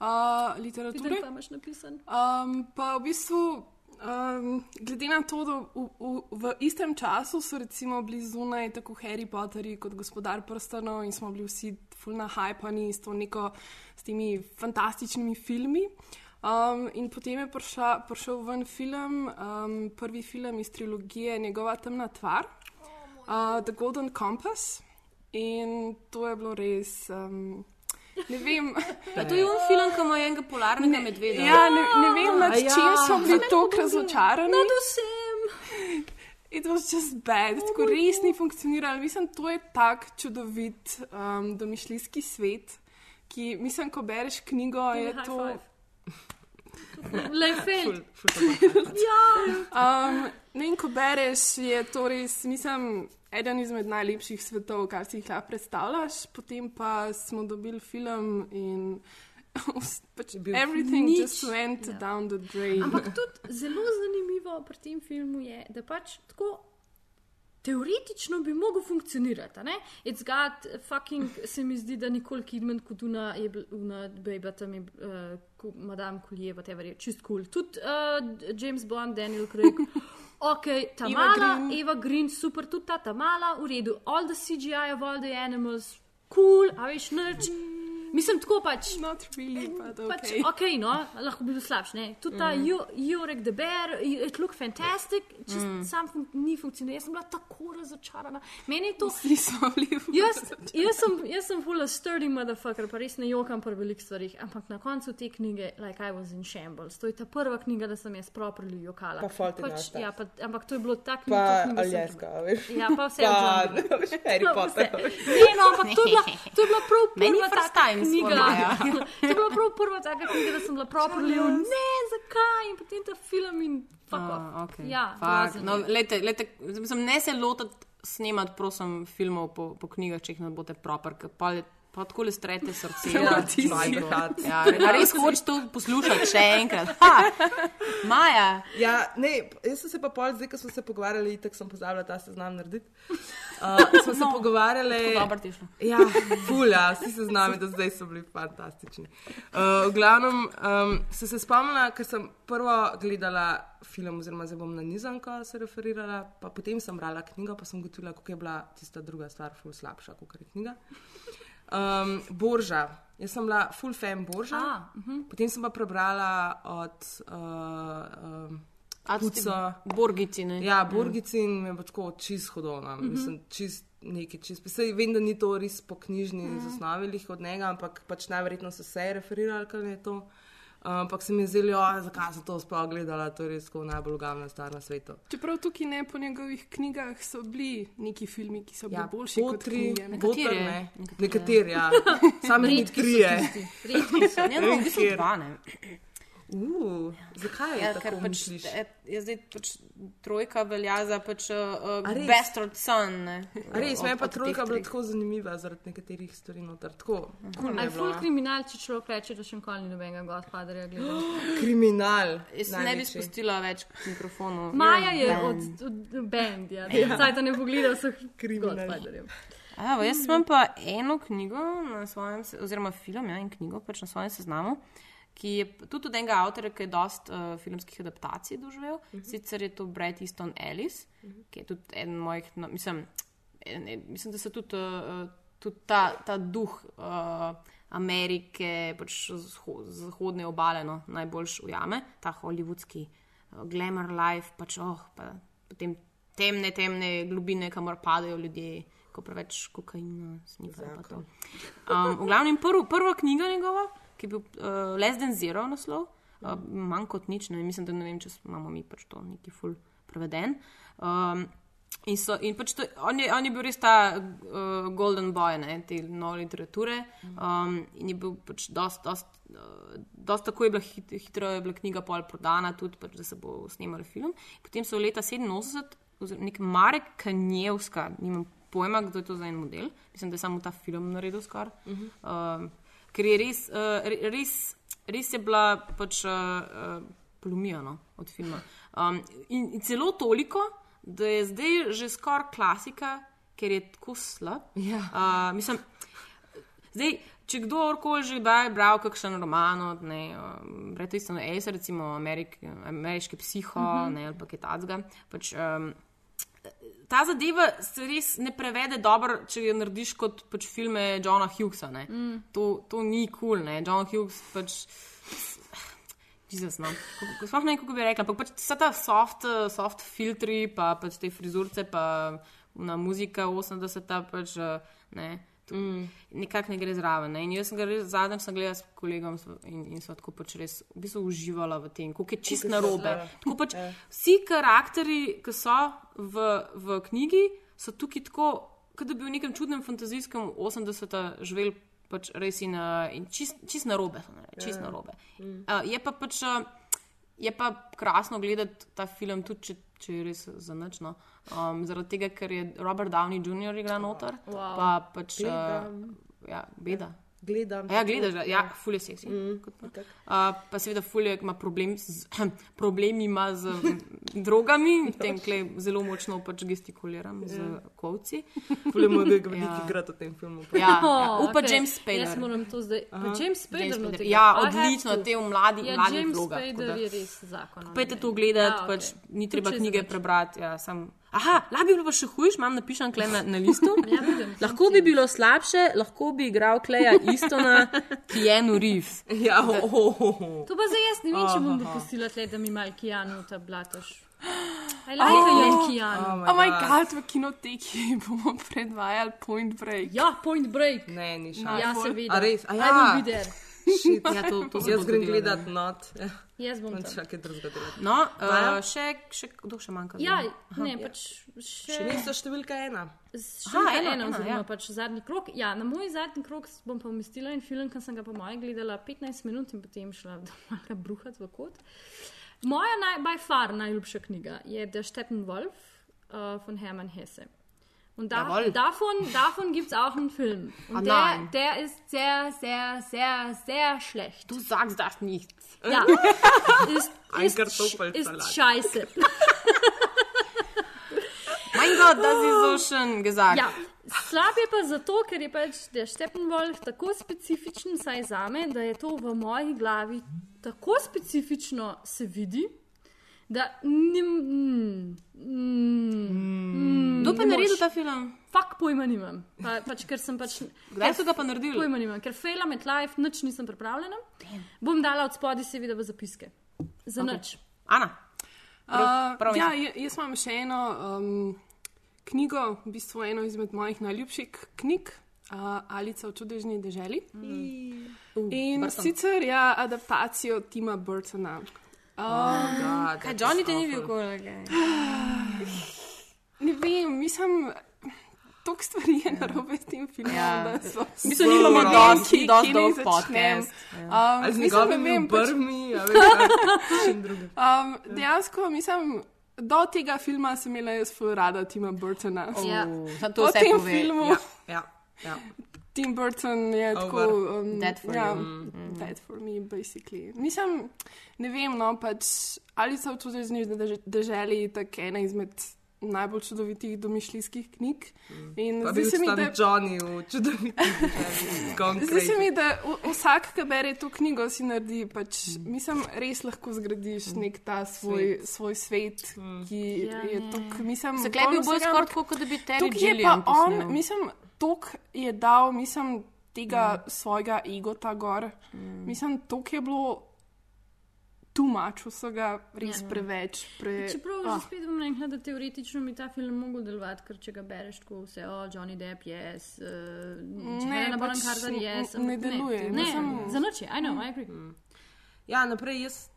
Uh, literature. Vidim, pa imaš napisan. Um, pa v bistvu, um, glede na to, da v, v, v istem času so recimo bili zunaj tako Harry Potterji kot gospodar prstanov in smo bili vsi fulna hajpani s, neko, s temi fantastičnimi filmi. Um, in potem je prišla, prišel ven film, um, prvi film iz trilogije Njegova temna tvar, uh, The Golden Compass. In to je bilo res. Um, ne vem. A to je on film, ki ima enega polarnega medveda. Ja, ne, ne vem, nad ja. čim so bili tako ne razočarani. Nad vsem. It was just bad, tako res ni funkcioniralo. Mislim, to je tak čudovit um, domišljijski svet, ki, mislim, ko bereš knjigo, je high to. five. Leifeld. ja. Um, ne, in ko bereš, je to res, mislim, eden izmed najlepših svetov, kar si jih lahko predstavljaš. Potem pa smo dobili film in pač everything nič. just went Ja. down the drain. Ampak tudi zelo zanimivo pri tem filmu je, da pač tako. Teoretično bi mogel funkcionirati. ne? It's got fucking, se mi zdi, da nikoli Kidman kot una, je bil- una bejba tam, je, uh, ko, Madame Collier, whatever je, čist kul. Cool. Tudi uh, James Bond, Daniel Craig. Ok, ta Eva mala, Green. Eva Green, super, tudi ta, ta mala, v redu. All the CGI of all the animals, cool, a veš, nič. Mislim, tako pač. Not really, but Pač, okay. ok, no, lahko bi bil slabš. ne. Tudi ta Mm. Jorek the Bear, it look fantastic, čist Mm. sam fun ni funkcioniral. Jaz sem bila tako razočarana. Meni je to. Vsi smo bili Jaz, jaz sem, jaz sem full of sturdy motherfucker, pa res ne jokam pri velikih stvarih, ampak na koncu te knjige, like I was in shambles. To je ta prva knjiga, da sem jaz properly jokala. Pa Our pač, ja, pa, ampak to je bilo tako Pa Aljeska, veš. Ja, pa vse. Pa, v. Harry Potter. Ne, no, ampak to je bila, to je bila prav Meni prva taka time knjiga. spomaja. to je bila prav prva taka knjiga, da sem bila properly v ne, zakaj in potem ta film in fuck. Ah, okay. Ja, Fuck. no, je. lejte, lejte, mislim, ne se lotiti snemati, prosim, filmov po, po knjigah, če jih ne boste proper, ker pa, pa tako le strete srce. Ja, ti si. ja, a res hočeš to poslušati še enkrat. Ha! Maja. Ja, ne, jaz sem se pa pol, zdaj, ko smo se pogovarjali, tako sem pozabila ta seznam narediti. Uh, smo se No, pogovarjali. tako dobro ti je šlo. Ja, fulja, vsi se z nami do zdaj so bili fantastični. Uh, v glavnem um, sem se spomnila, ker sem prvo gledala film, oziroma zdaj bom na nizanko se referirala, pa potem sem brala knjigo, pa sem gotovila, kako je bila tista druga stvar, ful slabša, kot je knjiga. Um, Borža. Jaz sem bila full fan Borža. A, mhm. Potem sem pa prebrala od uh, um, A, tisti Puca. Borgici, ne? Ja, Borgici in me je pač tako čist hodovna. Mhm. Mislim, čist neki čist. Sej vem, da ni to res po knjižni Mhm. zasnovi od njega, ampak pač najverjetno so se referirali, kar je to. Ampak se mi je zdelo, "Ja, zakaj sem to sploh gledala, to je res tako najbolj ugavna stvar na svetu. Čeprav tukaj ne po njegovih knjigah so bili neki filmi, ki so bili Ja, boljši kot potri, knjige. ne? Potter, ne. Nekateri, ja. Sami ni Redki so trije. tisti, redki so. Ne, no, v bistvu Kjer? dva, ne. Uh, zakaj je Ja, tako ker pač, je zdaj pač trojka velja za pač, uh, res? bastard son. Ne, A Res, od- meni pa od trojka bila tako zanimiva zaradi nekaterih stvari noter. Tako, cool je no. kriminal, če človek reče, da še nikoli ni nobenega Godfatherja gledal. Kriminal. Jaz ne bi spustila več k mikrofonu. Maja je Ja. od, od band, ja. Ja. Zdaj to ne pogleda vseh Kriminal. Godfatherjev. Evo, jaz imam pa eno knjigo, na svojem, oziroma film, ja, in knjigo pač na svojem seznamu, ki je tudi od enega avtorja, ki je dost uh, filmskih adaptacij doživel. Uh -huh. Sicer je to Brad Easton Ellis, uh -huh. ki je tudi eden mojih, no, mislim, en, en, mislim, da se tudi, uh, tudi ta, ta duh uh, Amerike, pač zahodne obale, no, najboljš ujame, ta hollywoodski uh, glamour life, pač oh, pa potem temne, temne globine, kamor padajo ljudje, ko preveč kokaina snifajo. Um, v glavnem, prv, prva knjiga njegova, ki je bil uh, Less than Zero naslov, uh, manj kot nič, ne mislim, da ne vem, če imamo mi pač to neki ful preveden. Um, in, so, in pač to, on, je, on je bil res ta uh, golden boy ne, te nove literature um, in je bil pač dost, dost, uh, dost tako je bila hit, hitro je bila knjiga pol prodana, tudi pač, da se bo snemal film. Potem so leta 87, oziroma nek Marek Kanjevska, nimam pojma, kdo je to za en model, mislim, da je samo ta film naredil skoraj. Um, ker je res, uh, re- res, res je bila pač uh, uh, polomija no, od filma. Um, in, in celo toliko, da je zdaj že skoraj klasika, ker je tako slab. Ja. Uh, mislim, zdaj, če kdorkoli že kdaj bral kakšen roman od Breta Istona Ace, recimo Amerik, Ameriški psiho uh -huh. ne, ali pa kaj takega. Pač, um, ta zadeva se res ne prevede dobro, če jo narediš kot pač filme Johna Hughesa. Mm. To, to ni kul, cool, ne. John Hughes pač. Jezus, no. Sploh ne vem, kako bi rekla, ampak pač vsa ta soft, soft filtri, pa pač te frizurce, pa na muzika 80-ta, pač ne. Mm. Nekako ne gre zraven. Ne? In jaz sem ga res zadnjič sem gledala s kolegom in, in so tako pač res v bistvu uživala v tem, kako je čist na robe. pač vsi karakteri, ki so v, v knjigi, so tukaj tako, kot da bi v nekem čudnem fantazijskem 80-ta živel pač res in, uh, in čist, čist na robe. naredili, Čist na robe. Uh, je pa pač. Uh, Je pa krasno gledati ta film, tudi če, če je res zanačno. Um, zaradi tega, ker je Robert Downey Jr. igral noter, Wow. pa pač. Uh, ja, beda. Gledam. Ja, gledaš, ga, ja, ful je seksi. Mm, pa. Uh, pa seveda ful je, ima problem z, problemi ima z drogami, tem, kle zelo močno pač gestikuliram z kovci. Ful je moj velik Ja. igrat v tem filmu. Ja, ja. Oh, upa okej. James Spader. Jaz moram to zdaj. Pa James Spader. James Spader. Ja, odlično, to. te v mladi, Ja, mladih James vlogah. Spader da- je res zakon. Pejte to gledati, Ja, ja, pač ni treba knjige prebrati. Ja, sam... Aha, lahko bi bilo pa še hujš, imam napisan kle na, na listu. Ja, vidim, lahko bi bilo slabše, lahko bi igral kleja Istona, Keanu Reeves. Ja, oh, oh, oh. To pa zdaj jaz ne vem, če bom dopustila tle, da mi mal Kijanu ta blatoš. I like oh, Kijanu. Oh moj bog, v kinoteki bomo predvajali Point Break. Ja, Point Break. Ne, ni šans. Ja, seveda. A res? A I ja. will be there. Shit. Ja, to, to Jaz grem gledat not. Ja. Jaz bom tam. še kaj drugega delati. No, uh, še, še kdo še manjka? Ja, zdaj? ne, pač še. Še niso številka ena. Še Aha, ena, ena, ena, oziroma ja. pač zadnji krok. Ja, na moj zadnji krok bom pa umestila en film, ki sem ga po mojem gledala 15 minut in potem šla domala bruhat v kot. Moja naj, by far najljubša knjiga je Der Steppenwolf uh, von Hermann Hesse. Und da, Jawohl. davon, davon gibt es auch einen Film. Und Ah, der, der ist sehr, sehr, sehr, sehr schlecht. Du sagst das nicht. Ja, ist, ist, ist scheiße. Mein Gott, das ist so schön gesagt. Ja, slab je pa zato, ker je pač der Steppenwolf tako specifičen, saj zame, da je to v moji glavi tako specifično se vidi, da nim. Mm, mm, Kdo pa je naredil ta film? Fak pojma nimam. Pa, pač, ker sem pač. Kdaj so ga pa naredili? Pojma nimam, ker faila med life, nič nisem pripravljena. Bom dala od spodaj seveda v zapiske. Za Ok. okay. nič. Ana. Uh, prav ja, mislim. ja, jaz imam še eno um, knjigo, v bistvu eno izmed mojih najljubših knjig, uh, Alica v čudežni deželi. Mm. In Burton. sicer ja, adaptacijo Tima Burtona. Um, Oh, Kaj, Johnny te ni bil kolega? ne vem, mislim. Toliko stvari je narobe s tem filmom, Ja. da so Mislim, nimamo Ne vem, dosti- dosti dolg podcast. Um, Ali z njegovimi pač- brmi, a veš, kaj, čim drugim. Um, dejansko, mislim, do tega filma sem imela jaz ful rada Tima Burtona. Ja. Samo to Po tem pove. filmu Ja, ja, ja. Tim Burton je Over. tako. Um, Dead for ja, you. mm. Dead for me, basically. Mislim, ne vem, no, pač Alica v čudežni dež- deželi je tako ena izmed najbolj čudovitih domišljijskih knjig. In Pa zdi se mi, da Johnny v čudovitih Zdi se mi, da v- vsak, ki bere to knjigo, si naredi, pač, mislim, res lahko zgradiš nek ta svoj svet, svoj svet ki Ja, je tok, mislim, polno bolj skoraj kot da bi Terry tukaj je pa on, posnel. mislim, tok je dal, mislim, tega Mm. svojega egota gor. Mislim, tok je bilo tu mač vsega, res Ja. preveč. Pre, Čeprav ah. že spet bom rekla, da teoretično bi ta film mogel delovati, ker če ga bereš tako vse, o Johnny Depp, yes, uh, Ne, Helena pač Bonham Carter, n- yes. ne deluje, Ne, mislim- za noč je, I know, I agree. Ja, naprej jaz,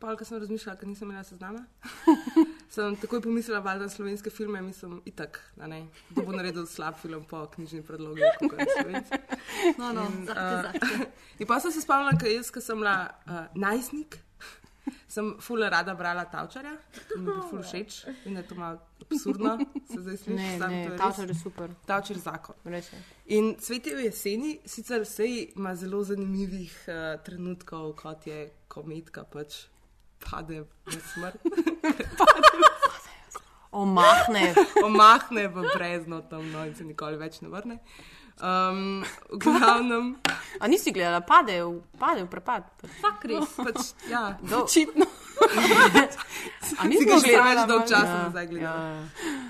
pa ko sem razmišljala, ker nisem imela seznama, sem takoj pomislila, valjda na slovenske filme, mislim, itak, da ne, da bo naredil slab film po knjižni predlogi, kot je slovenski. No, no, In, zahte, eh, zahte. In pa sem se spomnila, ker jaz, ko sem bila uh, najstnik, sem fula rada brala Tavčarja, ki mi je ful všeč in da je to malo absurdno, se zdaj sliši. Ne, samo ne, to Tavčar je super. Tavčar je zakon. Res je. In Svet je v jeseni, sicer vse ima zelo zanimivih uh, trenutkov, kot je kometka pač pade v smrt. Omahne. Omahne v brezno tam no, in se nikoli več ne vrne. Um, v glavnem. A nisi gledala, pade v, pade v prepad. Fak res. Pač, ja, Do- Očitno. A mi smo že gledali, več dolg časa Ja, nazaj gledala. ja,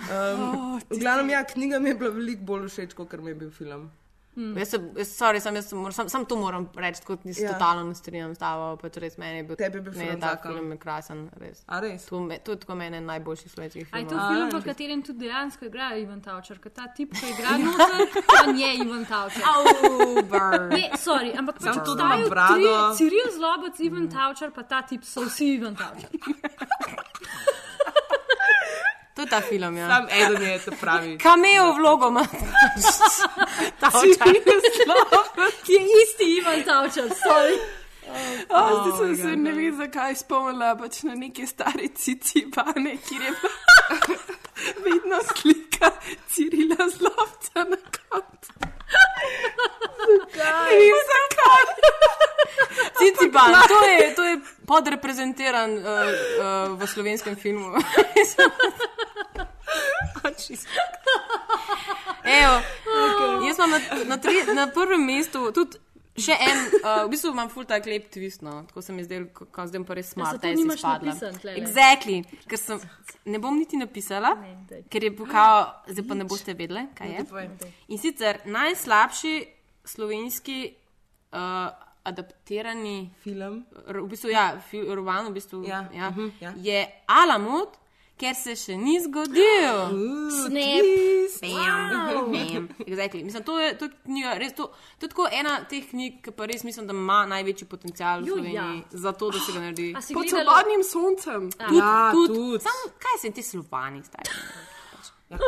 Um, v glavnem, ja, knjiga mi je bila veliko bolj všeč, kot mi je bil film. Mm. Jaz, se, jaz, sorry, sam, jaz moram, sam, sam to moram reči, kot nisem Ja. totalno ne strinjam s tabo. Pač res meni je bil, Tebi bil film ta zakon. film je krasen. Res. A res? To, me, to je tako meni najboljši slovenskih A je to film, v katerem tudi dejansko igra Ivan Tavčar, ker ta tip, ki igra noter, on je Ivan Tavčar. Auber. Ne, sorry, ampak pač to, da brado. Ciril Zlobec, Ivan Tavčar, pa ta tip so vsi Ivan Tavčar. To je ta film, ja. Sam eden je to pravi. Kameo vlogo ima. Tavčar. Je isti Ivan Tavčar, sorry. Oh, zdaj sem se ne vem, zakaj spomnila pač na neke stare cici bane, kjer je bila vedno slika Cirila Zlovca na koncu. Ne vem, zakaj. Ciciban, to je, to je podreprezentiran uh, uh, v slovenskem filmu. Evo, okay. Jaz imam na, na, tri, na prvem mestu tudi še en, uh, v bistvu imam full tak lep twist, no. tako se mi zdel, ko, ko zdaj pa res Ja, smart, zato da nimaš spadla. napisan. Exactly, ker sem, ne bom niti napisala, daj. ker je kao, zdaj pa ne boste vedeli, kaj je. In sicer najslabši slovenski uh, adaptirani Film. v bistvu, ja, fi, roman v bistvu, Ja, ja, mhm, ja. je Alamut, ker se še ni zgodil. Snap. Bam, bam. Exactly. Mislim, to je, to je knjiga, res, to, to je tako ena teh knjig, ki pa res mislim, da ima največji potencial v Jo, Sloveniji ja. za to, da se ga naredi. Pod gledala? svobodnim soncem. Tudi, Ja, tudi, tudi. Sam, kaj se ti slovani stari? Ja,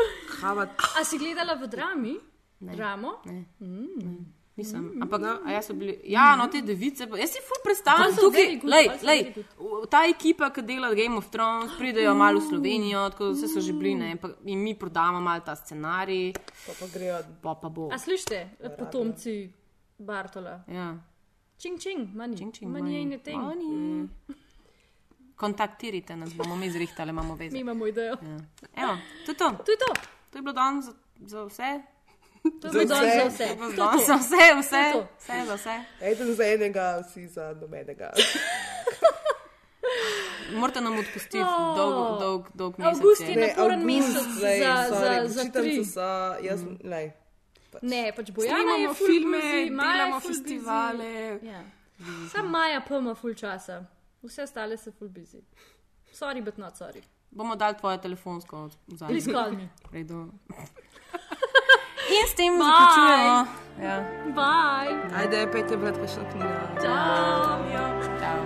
A si gledala v drami? Dramo? Ne. Mm. Nisem. Ampak, no, a jaz so bili, ja, no, te device, jaz si ful predstavljam Oni so tukaj, lej, lej, v- ta ekipa, ki dela Game of Thrones, pridejo malo v Slovenijo, tako vse so že bili, ne, in mi prodamo malo ta scenarij, pa, pa grejo. pa pa bo. A slište, potomci Bartola? Ja. Čing, čing, money. Čing, čing, money money. ain't a thing. Money. Kontaktirajte nas, bomo mi zrihtali, imamo veze. Mi imamo idejo. Ja. Evo, to je to. To je to. To je bilo danes za, za vse. To je bilo danes za vse. To To za vse, vse, To to. vse za vse. Eden za enega, vsi za nobenega. Morate nam odpustiti Oh. dolg, dolg, dolg mesec. Avgust je je. naporen mesec za, za, za čitam tri. se so, jaz, lej. Ne, pač Bojana je filme, busy, delamo festivale. Ja. Sam Maja pa ima ful časa. Vse ostale so ful busy. Sorry, but not sorry. Bomo dali tvoje telefonsko zadnje. Please call me. Redu. In s tem Bye. zaključujemo. Ja. Bye. Ajde, pejte brat, kakšno knjigo. Ciao. Ciao.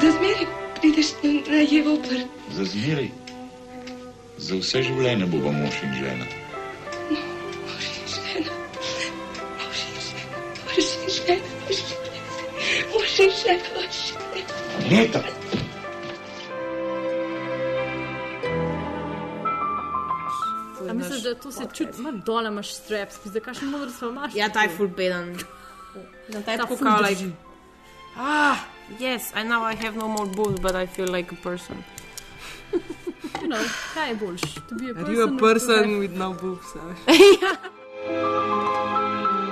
Za zmeraj prideš na jevo prt. Za zmeraj, za vse življenje bo mož in žena. Mož in žena. Mož in žena. Mož in žena. Mož in žena. Mož in žena. Neta! A misliš, da to se čuti? Ma dole imaš straps, zdaj kakšen modr smo imaš. Ja, ta je full beden. Ja, ta je Ta tako ful kao, drži. like, ah, Yes, I know I have no more boobs, but I feel like a person. You know, kaj je boljš? To be a Are you a person with- person no boobs? ja.